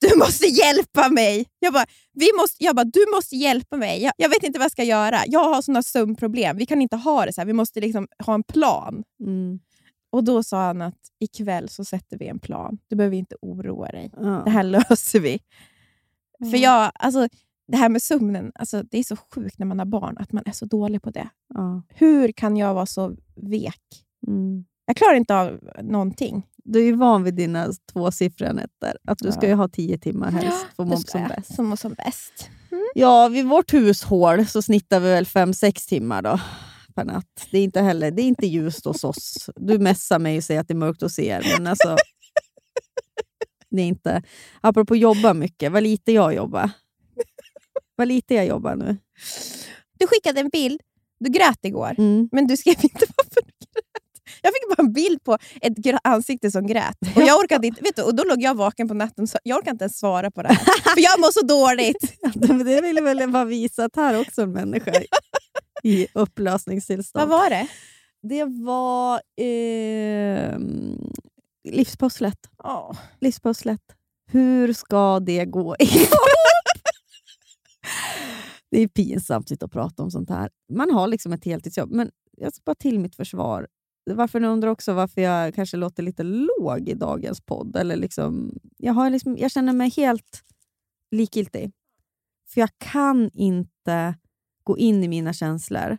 du måste hjälpa mig. Jag bara, vi måste, jag bara du måste hjälpa mig. Jag, jag vet inte vad jag ska göra. Jag har såna sömnproblem. Vi kan inte ha det så här. Vi måste liksom ha en plan. Mm. Och Då sa han att ikväll så sätter vi en plan. Du behöver inte oroa dig. Ja. Det här löser vi. För Mm. jag, alltså, det här med sömnen, alltså, det är så sjukt när man har barn att man är så dålig på det. Hur kan jag vara så vek? Mm. Jag klarar inte av någonting. Du är ju van vid dina tvåsiffriga nätter. Att du ska Ja. ju ha tio timmar helst för att må ska som bäst. Som som bäst. Ja, vid vårt hushåll så snittar vi väl fem sex timmar då per natt. Det är inte heller det är inte ljust hos oss. Du messar mig och säger att det är mörkt hos er, men alltså... Det är inte... Apropå jobba mycket, vad lite jag jobbar. Vad lite jag jobbar nu. Du skickade en bild. Du grät igår, Mm. men du skrev inte varför du. Jag fick bara en bild på ett ansikte som grät. Och jag orkade inte, vet du, och då låg jag vaken på natten så jag orkade inte ens svara på det här. För jag mår så dåligt. Det ville väl bara visa att här är också en människa i upplösningstillstånd. Vad var det? Det var eh, livspusslet. Oh. livspusslet. Hur ska det gå ihop? det är pinsamt att och prata om sånt här. Man har liksom ett heltidsjobb, men jag ska bara till mitt försvar. Varför ni undrar också varför jag kanske låter lite låg i dagens podd. Eller liksom, jag, har liksom, jag känner mig helt likgiltig. För jag kan inte gå in i mina känslor,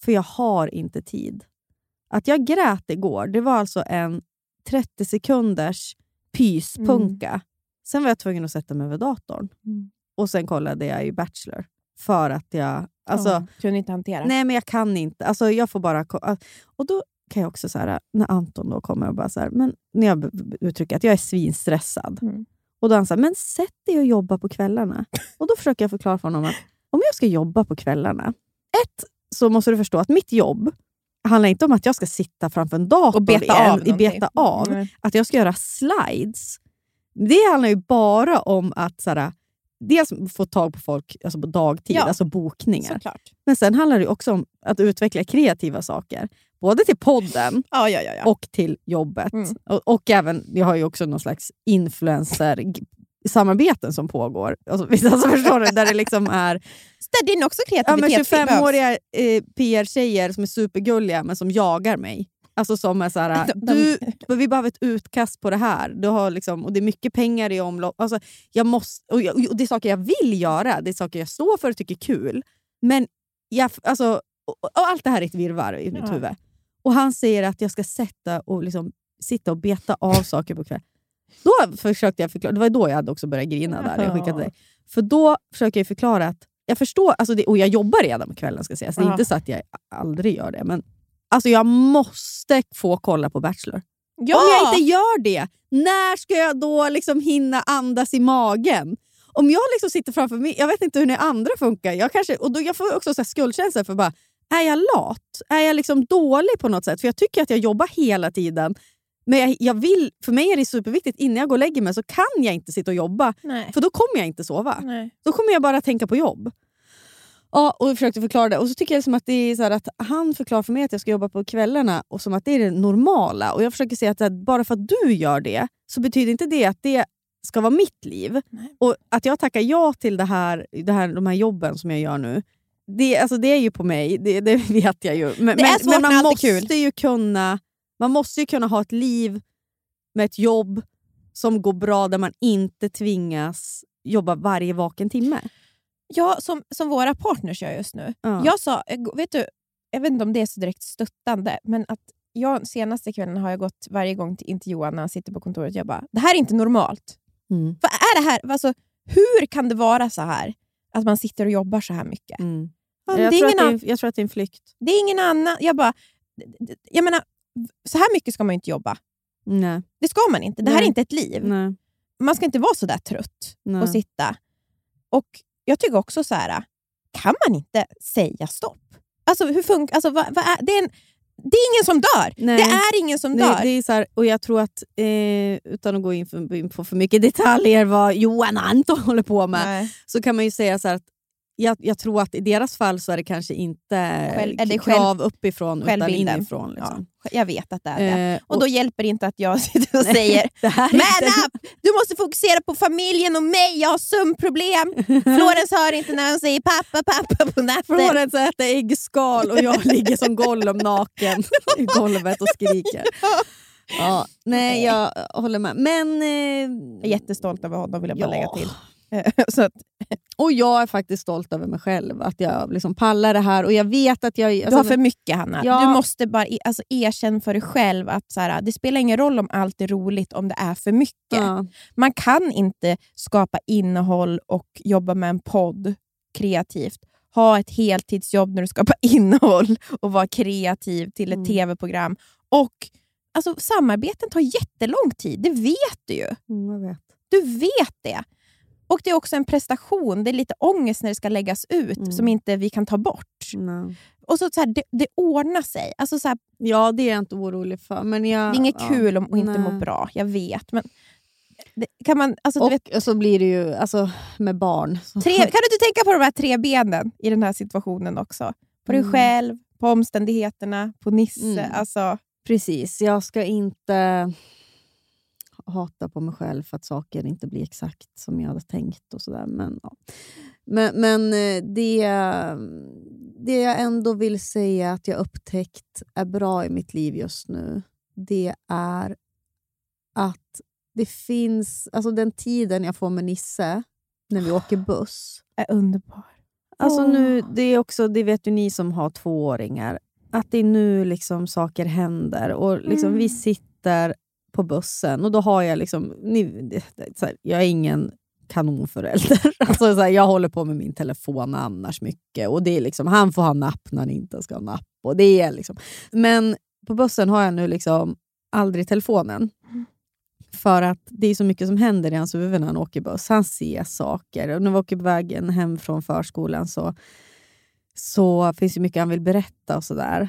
för jag har inte tid. Att jag grät igår, det var alltså en 30 sekunders pyspunka. Sen var jag tvungen att sätta mig vid datorn. Mm. Och sen kollade jag ju Bachelor. För att jag... Alltså, Ja, kunde inte hantera. Nej, men jag kan inte. Alltså, jag får bara... Och då kan jag också, så här, när Anton då kommer och bara så här, men när jag uttrycker att jag är svinstressad. Mm. Och då han så här, men sätt dig och jobba på kvällarna. och då försöker jag förklara för honom att om jag ska jobba på kvällarna, ett, så måste du förstå att mitt jobb handlar inte om att jag ska sitta framför en dator Och beta en- av i beta någonting. av Nej. att jag ska göra slides. Det handlar ju bara om att så här, dels få tag på folk alltså på dagtid, Ja. alltså bokningar. Såklart. Men sen handlar det också om att utveckla kreativa saker. Både till podden Ja, ja, ja. ja. och till jobbet. Mm. Och, och även, jag har ju också någon slags influencer-samarbeten som pågår. Alltså, alltså, förstår du? Där det liksom är Det är också ja, kreativitet. behövs. 25-åriga eh, PR-tjejer som är supergulliga men som jagar mig. Alltså som är så här, De- de- du, vi behöver ett utkast på det här. Du har liksom, och det är mycket pengar i omlopp. Alltså, jag måste, och, jag, och det är saker jag vill göra, det är saker jag står för och tycker är kul. Men jag, alltså, och, och allt det här är ett virrvarr i mitt Ja. huvud. Och han säger att jag ska sätta och liksom, sitta och beta av saker på kvällen. Då försökte jag förklara, det var då jag hade också börjat grina där. Jag skickade dig. För då försöker jag förklara att jag förstår, alltså det, och jag jobbar redan på kvällen ska sägas. Det är inte så att jag aldrig gör det. Men alltså jag måste få kolla på Bachelor. Ja! Om jag inte gör det, när ska jag då liksom hinna andas i magen? Om jag liksom sitter framför mig, jag vet inte hur ni andra funkar. Jag, kanske, och då, jag får också så skuldkänsla för bara, är jag lat? Är jag liksom dålig på något sätt? För jag tycker att jag jobbar hela tiden. Men jag, jag vill, för mig är det superviktigt, innan jag går och lägger mig så kan jag inte sitta och jobba. Nej. För då kommer jag inte sova. Nej. Då kommer jag bara tänka på jobb. Ja, och jag försökte förklara det. Och så tycker jag som att, det är så att han förklarar för mig att jag ska jobba på kvällarna och som att det är det normala. Och jag försöker säga att här, bara för att du gör det så betyder inte det att det ska vara mitt liv. Nej. Och att jag tackar ja till det här, det här, de här jobben som jag gör nu, det, alltså det är ju på mig, det, det vet jag ju. Men, Det är men, svårt men man måste ju kunna man måste ju kunna ha ett liv med ett jobb som går bra där man inte tvingas jobba varje vaken timme. Ja, som, som våra partners gör just nu. Ja. Jag sa, eh, vet du, jag vet inte om det är så direkt stöttande, men att jag senaste kvällen har jag gått varje gång till, in till Johan när han sitter på kontoret. Jag bara, det här är inte normalt. Mm. Vad är det här? Alltså, hur kan det vara så här? Att man sitter och jobbar så här mycket. Mm. Ja, Jag, tror att ingen det är, jag tror att det är en flykt. det är ingen annan. Jag bara, jag menar, så här mycket ska man ju inte jobba. Nej. Det ska man inte. Det här är inte ett liv. Nej. Man ska inte vara så där trött Nej. och sitta. Och Jag tycker också så här, kan man inte säga stopp? Alltså, hur funkar... Alltså, vad, vad är, det, är en, det är ingen som dör. Nej. Det är ingen som dör. det är så här, och jag tror att, eh, utan att gå in, för, in på för mycket detaljer vad Johan Anton håller på med, Nej. så kan man ju säga så här att jag, jag tror att i deras fall så är det kanske inte Själv- det krav uppifrån utan inifrån. Liksom. Ja, jag vet att det är det. Eh, Och då hjälper det inte att jag sitter och säger Man inte- up! Du måste fokusera på familjen och mig, jag har sömnproblem. Florens hör inte när hon säger pappa, pappa på natten. Florens äter äggskal och jag ligger som Gollum naken i golvet och skriker. Ja, nej, jag håller med. Men, eh, Jag är jättestolt över honom vill jag bara Ja. lägga till. Så att, och jag är faktiskt stolt över mig själv, att jag liksom pallar det här. Och jag vet att jag... du alltså, har för mycket Hanna. Ja. Du måste bara alltså, erkänna för dig själv att så här, det spelar ingen roll om allt är roligt om det är för mycket. ja, Man kan inte skapa innehåll och jobba med en podd kreativt. Ha ett heltidsjobb när du skapar innehåll och vara kreativ till ett Mm. tv-program. Och alltså, Samarbeten tar jättelång tid, det vet du ju. mm, jag vet. Du vet det. Och det är också en prestation. Det är lite ångest när det ska läggas ut Mm. som inte vi kan ta bort. Nej. Och så, så här, det, det ordnar sig. Alltså, så här, Ja, det är jag inte orolig för. Men jag, det är inget ja, kul om att inte må bra, jag vet. Men det, kan, man, alltså, Och vet, så blir det ju alltså, med barn. Tre, kan du inte tänka på de här tre benen i den här situationen också? På dig Mm. själv, på omständigheterna, på Nisse. Mm. Alltså, Precis, jag ska inte hata på mig själv för att saker inte blir exakt som jag hade tänkt. och sådär. Men, ja. men, men eh, det, det jag ändå vill säga att jag upptäckt är bra i mitt liv just nu, det är att det finns... Alltså den tiden jag får med Nisse när vi åker buss, är underbar. Alltså nu, det är också, det vet ju ni som har tvååringar, att det är nu liksom saker händer. Och liksom Mm. Vi sitter på bussen och då har jag liksom... Ni, här, jag är ingen kanonförälder. Alltså, så här, jag håller på med min telefon annars mycket. Och det är liksom, Han får ha napp när han inte ska ha napp. Och det är liksom, men på bussen har jag nu liksom aldrig telefonen. För att det är så mycket som händer i hans huvud när han åker buss. Han ser saker. Och när vi åker på vägen hem från förskolan så, så finns det mycket han vill berätta. och sådär.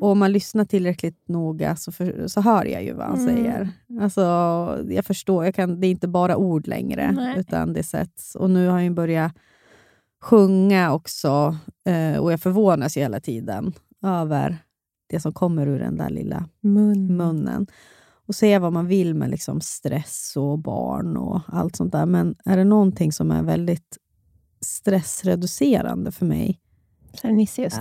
Och om man lyssnar tillräckligt noga så, för, så hör jag ju vad han Mm. säger. Alltså, jag förstår, jag kan, det är inte bara ord längre, Nej. utan det sätts. Och nu har han ju börjat sjunga också. Eh, och jag förvånas ju hela tiden över det som kommer ur den där lilla Mun. munnen. Och säga vad man vill med liksom stress och barn och allt sånt där. Men är det någonting som är väldigt stressreducerande för mig,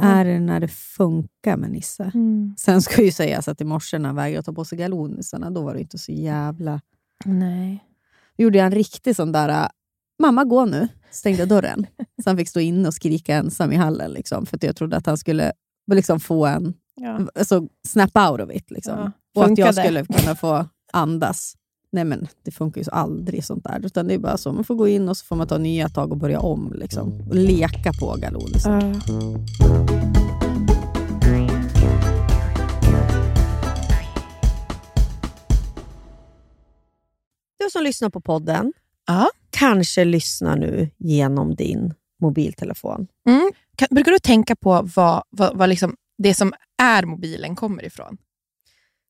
är det när det funkar med Nisse. Mm. Sen ska ju sägas att i morse när han vägrade ta på sig galonisarna, då var det inte så jävla... Nej. Då gjorde jag en riktig sån där, äh, mamma gå nu, stängde dörren. så han fick stå inne och skrika ensam i hallen. Liksom, för att jag trodde att han skulle liksom, få en Ja. alltså, snap out of it. Liksom. Ja, och att jag skulle kunna få andas. Nej men det funkar ju så aldrig sånt där. Utan det är bara så, man får gå in och så får man ta nya tag och börja om. Liksom. Och leka på galonisen. Ja. Du som lyssnar på podden Ja. kanske lyssnar nu genom din mobiltelefon. Mm. Kan, brukar du tänka på vad, vad, vad liksom det som är mobilen kommer ifrån?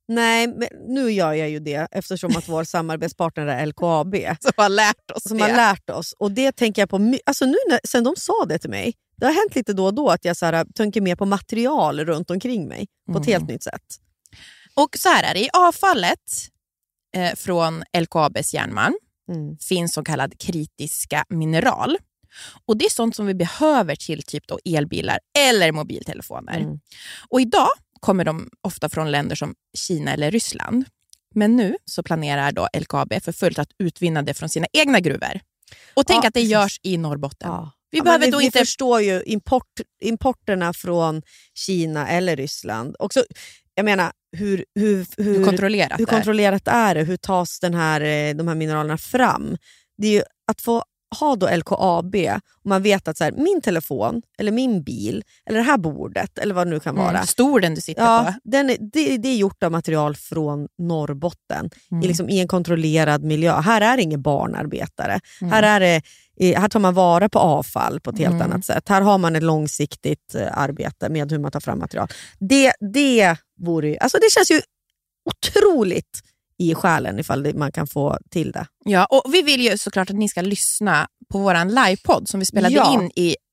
Nej, men nu gör jag ju det eftersom att vår samarbetspartner är LKAB Som har lärt oss som har lärt oss. Och det tänker jag på alltså nu när, sen de sa det till mig. Det har hänt lite då och då att jag så här, tänker mer på material runt omkring mig på ett Mm. helt nytt sätt. Och så här är det, i avfallet eh, från LKABs järnmalm Mm. finns så kallad kritiska mineral. Och Det är sånt som vi behöver till typ då elbilar eller mobiltelefoner. Mm. Och Idag kommer de ofta från länder som Kina eller Ryssland. Men nu så planerar då LKAB för fullt att utvinna det från sina egna gruvor. Och tänk Ja, att det görs i Norrbotten. Ja. Vi Ja, behöver vi, då vi inte... förstår ju import, importerna från Kina eller Ryssland. Också, jag menar, hur, hur, hur, Hur kontrollerat hur det är. kontrollerat är det? Hur tas den här, eh, de här mineralerna fram? Det är ju att få ha då LKAB och man vet att så här, min telefon, eller min bil, eller det här bordet, eller vad det nu kan vara. Mm, stor den du sitter Ja, på. den det, det är gjort av material från Norrbotten Mm. i, liksom, i en kontrollerad miljö. Här är det ingen barnarbetare. Mm. Här, är det, här tar man vara på avfall på ett helt Mm. annat sätt. Här har man ett långsiktigt eh, arbete med hur man tar fram material. Det, det, vore, alltså det känns ju otroligt i själen ifall det, man kan få till det. Ja, och vi vill ju såklart att ni ska lyssna på vår livepodd som vi spelade Ja. in i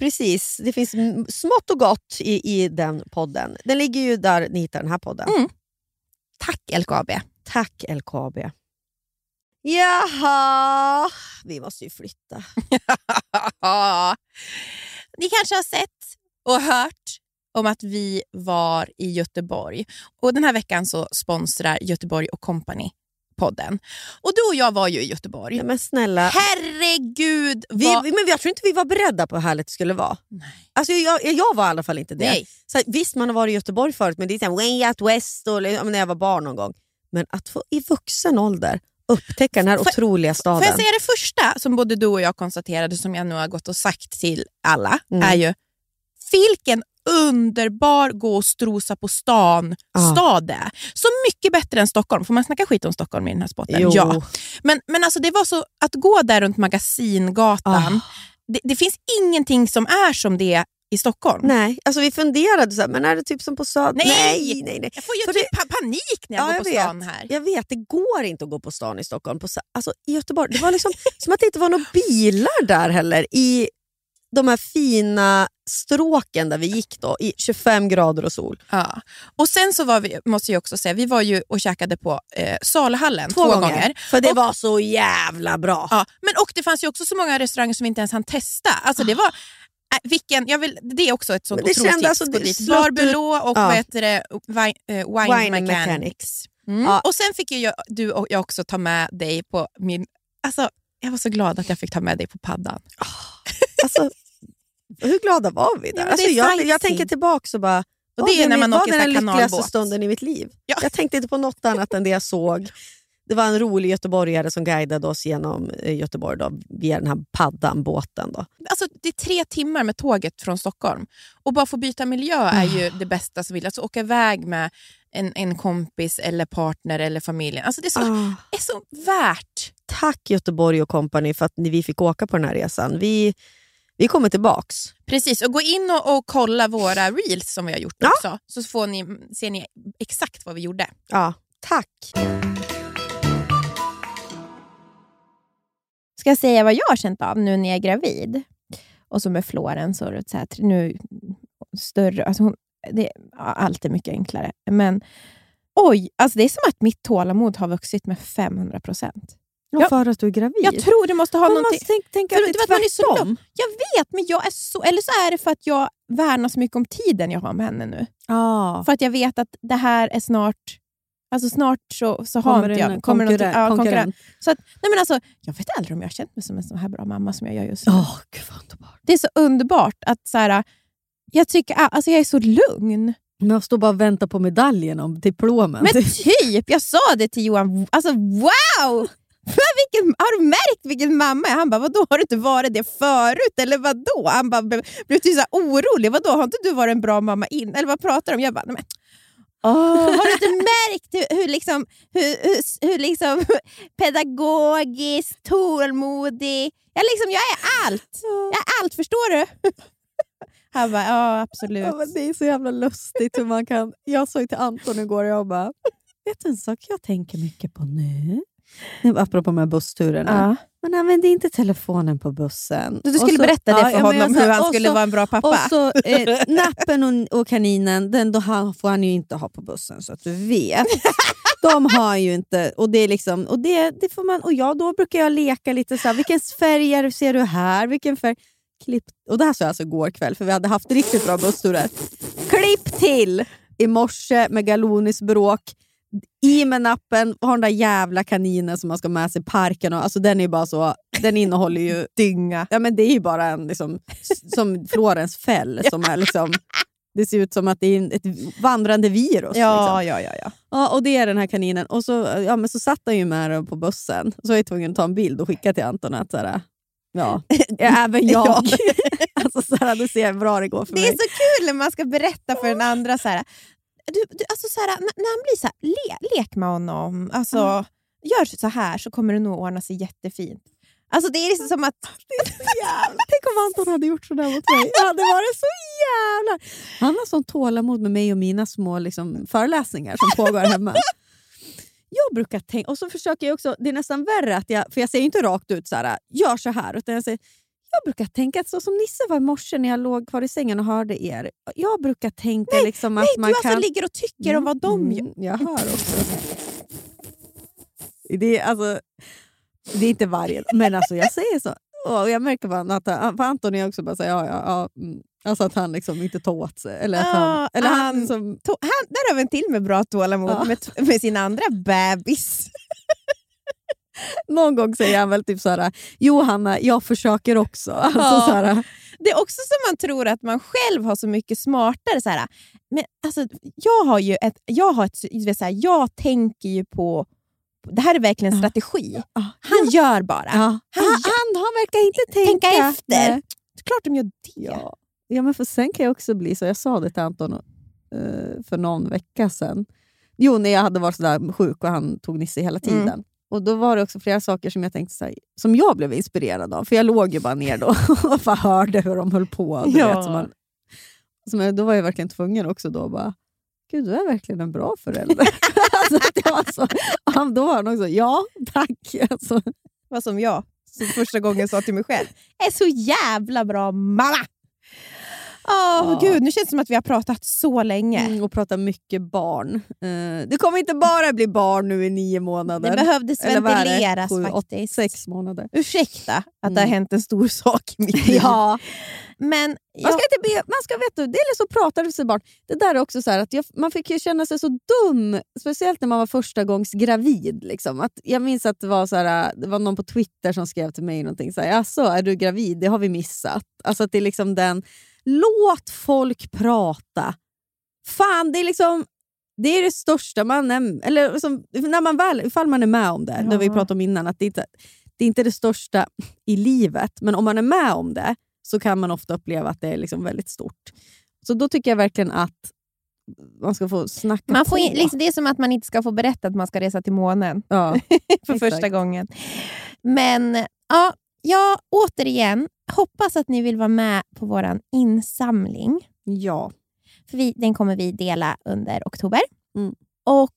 precis. Det finns smått och gott i, i den podden. Den ligger ju där ni hittar den här podden. Mm. Tack LKAB. Tack LKAB. Jaha, vi måste ju flytta. Ni kanske har sett och hört om att vi var i Göteborg. Och Den här veckan så sponsrar Göteborg och Company podden. Och du och jag var ju i Göteborg. Ja, men snälla, Herregud! vi, vad... men jag tror inte vi var beredda på hur härligt det skulle vara. Nej. Alltså, jag, jag var i alla fall inte det. Nej. Så här, visst, man har varit i Göteborg förut, men det är så här, way out west och, när jag var barn någon gång. Men att få i vuxen ålder upptäcka den här Får- otroliga staden. Får jag säga det första som både du och jag konstaterade, som jag nu har gått och sagt till alla, Mm. är ju vilken underbar gå och strosa på stan Ja. stad det är. Så mycket bättre än Stockholm. Får man snacka skit om Stockholm i den här spotten? Jo. Ja. Men, men alltså det var så, att gå där runt Magasingatan, Ah. det, det finns ingenting som är som det i Stockholm. Nej, alltså vi funderade så här, men är det typ som på Söder? Nej! nej, nej. nej. Jag får ju För typ pa- panik när jag Ja, går jag på vet. stan här. Jag vet, det går inte att gå på stan i Stockholm. På, alltså, I Göteborg, det var liksom som att det inte var några bilar där heller. I de här fina stråken där vi gick då, i 25 grader och sol. Ja. Och sen så var vi, måste jag också säga, vi var ju och käkade på eh, Salahallen två, gånger. För det Och- var så jävla bra. Ja, men och det fanns ju också så många restauranger som vi inte ens hann testa. Alltså det var, äh, vilken, jag vill, det är också ett sånt otroligt tips. alltså, Gå det dit. slöt Bar ut- Belå och Ja. vad heter det, wine, eh, wine, Wine Mechanics. Mechanics. Mm. Ja. Och sen fick jag, du och jag också ta med dig på min... Alltså, jag var så glad att jag fick ta med dig på paddan. Alltså, hur glada var vi där? Ja, alltså, jag, jag tänker tillbaka och bara, Och det är när man var åker den lyckligaste kanalbåt. stunden i mitt liv. Ja. Jag tänkte inte på något annat än det jag såg. Det var en rolig göteborgare som guidade oss genom eh, Göteborg då, via den här paddan, båten. Då. Alltså, det är tre timmar med tåget från Stockholm. Och bara få byta miljö är ju det bästa som vill. Alltså åka iväg med en, en kompis eller partner eller familjen. Alltså, det är så, Ah. är så värt. Tack Göteborg och company för att vi fick åka på den här resan. Vi, vi kommer tillbaks. Precis, och gå in och, och kolla våra reels som vi har gjort Ja. också. Så får ni, ser ni exakt vad vi gjorde. Ja, tack. Ska jag säga vad jag har känt av nu när jag är gravid? Och så med Florens och så här, nu större. Alltså hon, det är allt är mycket enklare. Men oj, alltså det är som att mitt tålamod har vuxit med 500 procent. Ja, Ja. för att du är gravid. Jag tror det måste ha Man någonting... tänka, tänka För att du det är man är så tvärtom. Jag vet, men jag är så... Eller så är det för att jag värnar så mycket om tiden jag har med henne nu. Ja. För att jag vet att det här är snart... Alltså snart så, så har Kommer inte en jag... Kommer någonting- ja, konkurrent. Så att, nej men alltså, jag vet aldrig om jag har känt mig som en så här bra mamma som jag gör just nu. Åh, gud underbart. Det är så underbart att så här, jag tycker alltså jag är så lugn. Men jag står bara och väntar på medaljen om diplomen. Men typ, jag sa det till Johan. Alltså wow! Vilken, har du märkt vilken mamma jag är? Han bara, vadå har du inte varit det förut? Eller vadå? Han bara, blev, blev så orolig. Vadå, har inte du varit en bra mamma in? Eller vad pratar du om? Jag bara, nej åh, har du inte märkt hur, hur, liksom, hur, hur, hur liksom pedagogisk, tålmodig? Jag, liksom, jag är allt. Jag är allt, förstår du? Han bara, ja absolut. Ja, det är så jävla lustigt hur man kan... Jag sa till Anton igår, jag bara, vet du en sak jag tänker mycket på nu? Apropå de här bussturerna. Ja. Men använd inte telefonen på bussen. Du Och skulle så- berätta det för ja, honom, sa- hur han skulle så- vara en bra pappa. Och så eh, nappen och, och kaninen, den då får han ju inte ha på bussen så att du vet. De har ju inte, och det är liksom, och det, det får man, och jag, då brukar jag leka lite så här, vilken färg är- ser du här? Vilken färg? Klipp, och det här sa jag alltså igår kväll, för vi hade haft riktigt bra bussturer. Klipp till i morse med galonisbråk. I med nappen, har den där jävla kaninen som man ska med sig i parken. Och, alltså den är bara så, den innehåller ju dynga. Ja, men det är ju bara en liksom, som Florens fäll. Som är liksom, det ser ut som att det är ett vandrande virus. Ja, liksom. ja, ja, ja. ja, och det är den här kaninen. Och så, ja, men så satt han ju med den på bussen. Så var jag tvungen att ta en bild och skicka till Anton. Att, såhär, ja, även jag. alltså, såhär, du ser hur bra det går för Det mig. är så kul när man ska berätta för den andra så här, du, du, alltså så här, när, han blir så här, le, lek med honom, alltså, gör så här så kommer det nog ordna sig jättefint. Alltså det är liksom som att... Tänk om Anton hade gjort sådär mot mig. Det hade varit så jävla... Han har sån tålamod med mig och mina små liksom, föreläsningar som pågår hemma. Jag brukar tänka, och så försöker jag också, det är nästan värre, att jag, för jag säger inte rakt ut så här, gör så här, utan jag säger jag brukar tänka att så som Nisse var i morse när jag låg kvar i sängen och hörde er. Jag brukar tänka liksom att Nej, man du alltså kan... ligger och tycker om vad de gör. Mm, jag hör också. Det är, alltså, det är inte varje men alltså jag säger så. Och jag märker bara att han, för Anton är också bara så här, ja, ja, ja, mm. Alltså att han liksom inte tar åt sig. Eller att han, Ja, eller han, han- som, To- Han, där har vi en till med bra tålamod Ja. med, med sin andra bebis. Någon gång säger han väl typ såhär, Johanna, jag försöker också. Alltså, Ja. såhär, Det är också som man tror att man själv har så mycket smartare. Så här, men alltså, jag har ju ett, jag har ett, du vet, så här, jag tänker ju på, det här är verkligen en Ja. strategi. ah, Han gör bara. ja. Han han, han har verkar inte tänka, Tänka efter. Nej. Det är klart de gör det. Ja. ja, men för sen kan jag också bli så. Jag sa det till Anton eh, för någon vecka sedan. Jo, när jag hade varit sådär sjuk och han tog Nisse hela tiden. Mm. Och Då var det också flera saker som jag tänkte så här, som jag blev inspirerad av. För jag låg ju bara ner då och bara hörde hur de höll på. Du Ja. vet, som man, som jag, då var jag verkligen tvungen också då bara, Gud, du är verkligen en bra förälder. alltså, jag var så, då var han också, ja tack. Alltså, var som jag som första gången sa till mig själv. Är så jävla bra mamma! Åh Ja. gud, nu känns det som att vi har pratat så länge. Mm, och prata mycket barn. Eh, det kommer inte bara bli barn nu i nio månader. Det behövdes Eller ventileras Sju, åtta, faktiskt. sex månader. Ursäkta att det har Mm. hänt en stor sak i mitt liv. Ja, Men man ska inte be, man ska veta, det är så pratar du för barn. Det där är också så här att jag, man fick ju känna sig så dum, speciellt när man var första gångs gravid. Liksom. Att jag minns att det var, så här, det var någon på Twitter som skrev till mig någonting så här, är du gravid? Det har vi missat. Alltså att det är liksom den, låt folk prata. Fan, det är liksom det är det största man eller liksom, när man väl, ifall man är med om det, det har vi Ja. pratat om innan, att det inte det är inte det största i livet, men om man är med om det så kan man ofta uppleva att det är liksom väldigt stort. Så då tycker jag verkligen att man ska få snacka man får på. liksom, det är som att man inte ska få berätta att man ska resa till månen ja. för Exakt. första gången. Men ja, jag återigen hoppas att ni vill vara med på vår insamling. ja. För vi, den kommer vi dela under oktober. Mm. Och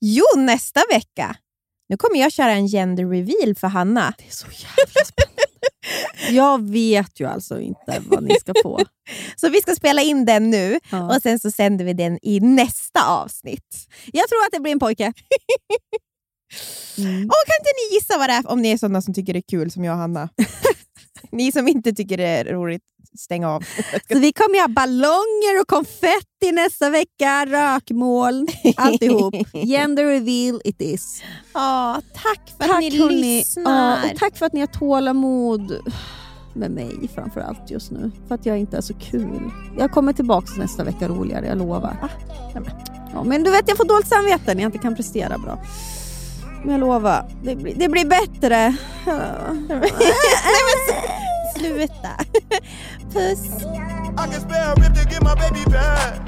jo, nästa vecka nu kommer jag köra en gender reveal för Hanna. Det är så jävla spännande. jag vet ju alltså inte vad ni ska få. Så vi ska spela in den nu Ja. och sen så sänder vi den i nästa avsnitt. Jag tror att det blir en pojke. Mm. Och kan inte ni gissa vad det är om ni är sådana som tycker det är kul som jag och Hanna? ni som inte tycker det är roligt, stäng av. Så vi kommer ha ballonger och konfetti nästa vecka, rökmoln, alltihop. Gender reveal it is. Ja, tack för att Tack ni hörni. lyssnar. Ja, och tack för att ni har tålamod med mig framförallt just nu. För att jag inte är så kul. Jag kommer tillbaka nästa vecka roligare, jag lovar. Ja, men du vet, jag får dåligt samvete när jag inte kan prestera bra. Men jag lovar, det blir, det blir bättre. Nej men Sluta. Puss. I can spare a rip to get my baby back.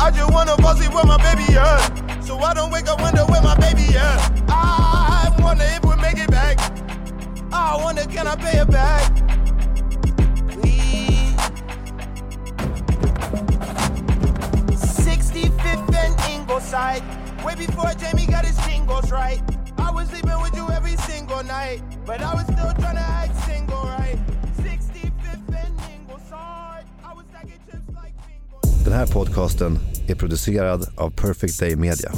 I just wanna bossy where my baby at. So I don't wake up wonder where my baby at. I wonder if we make it back. I wonder can I pay it back? Please. 65th and Ingleside. Way before Jamie got his right. I was sleeping with you every single night. But I was still trying to act single, right? 65th and. I was stacking chips like. Den här podcasten är producerad av Perfect Day Media.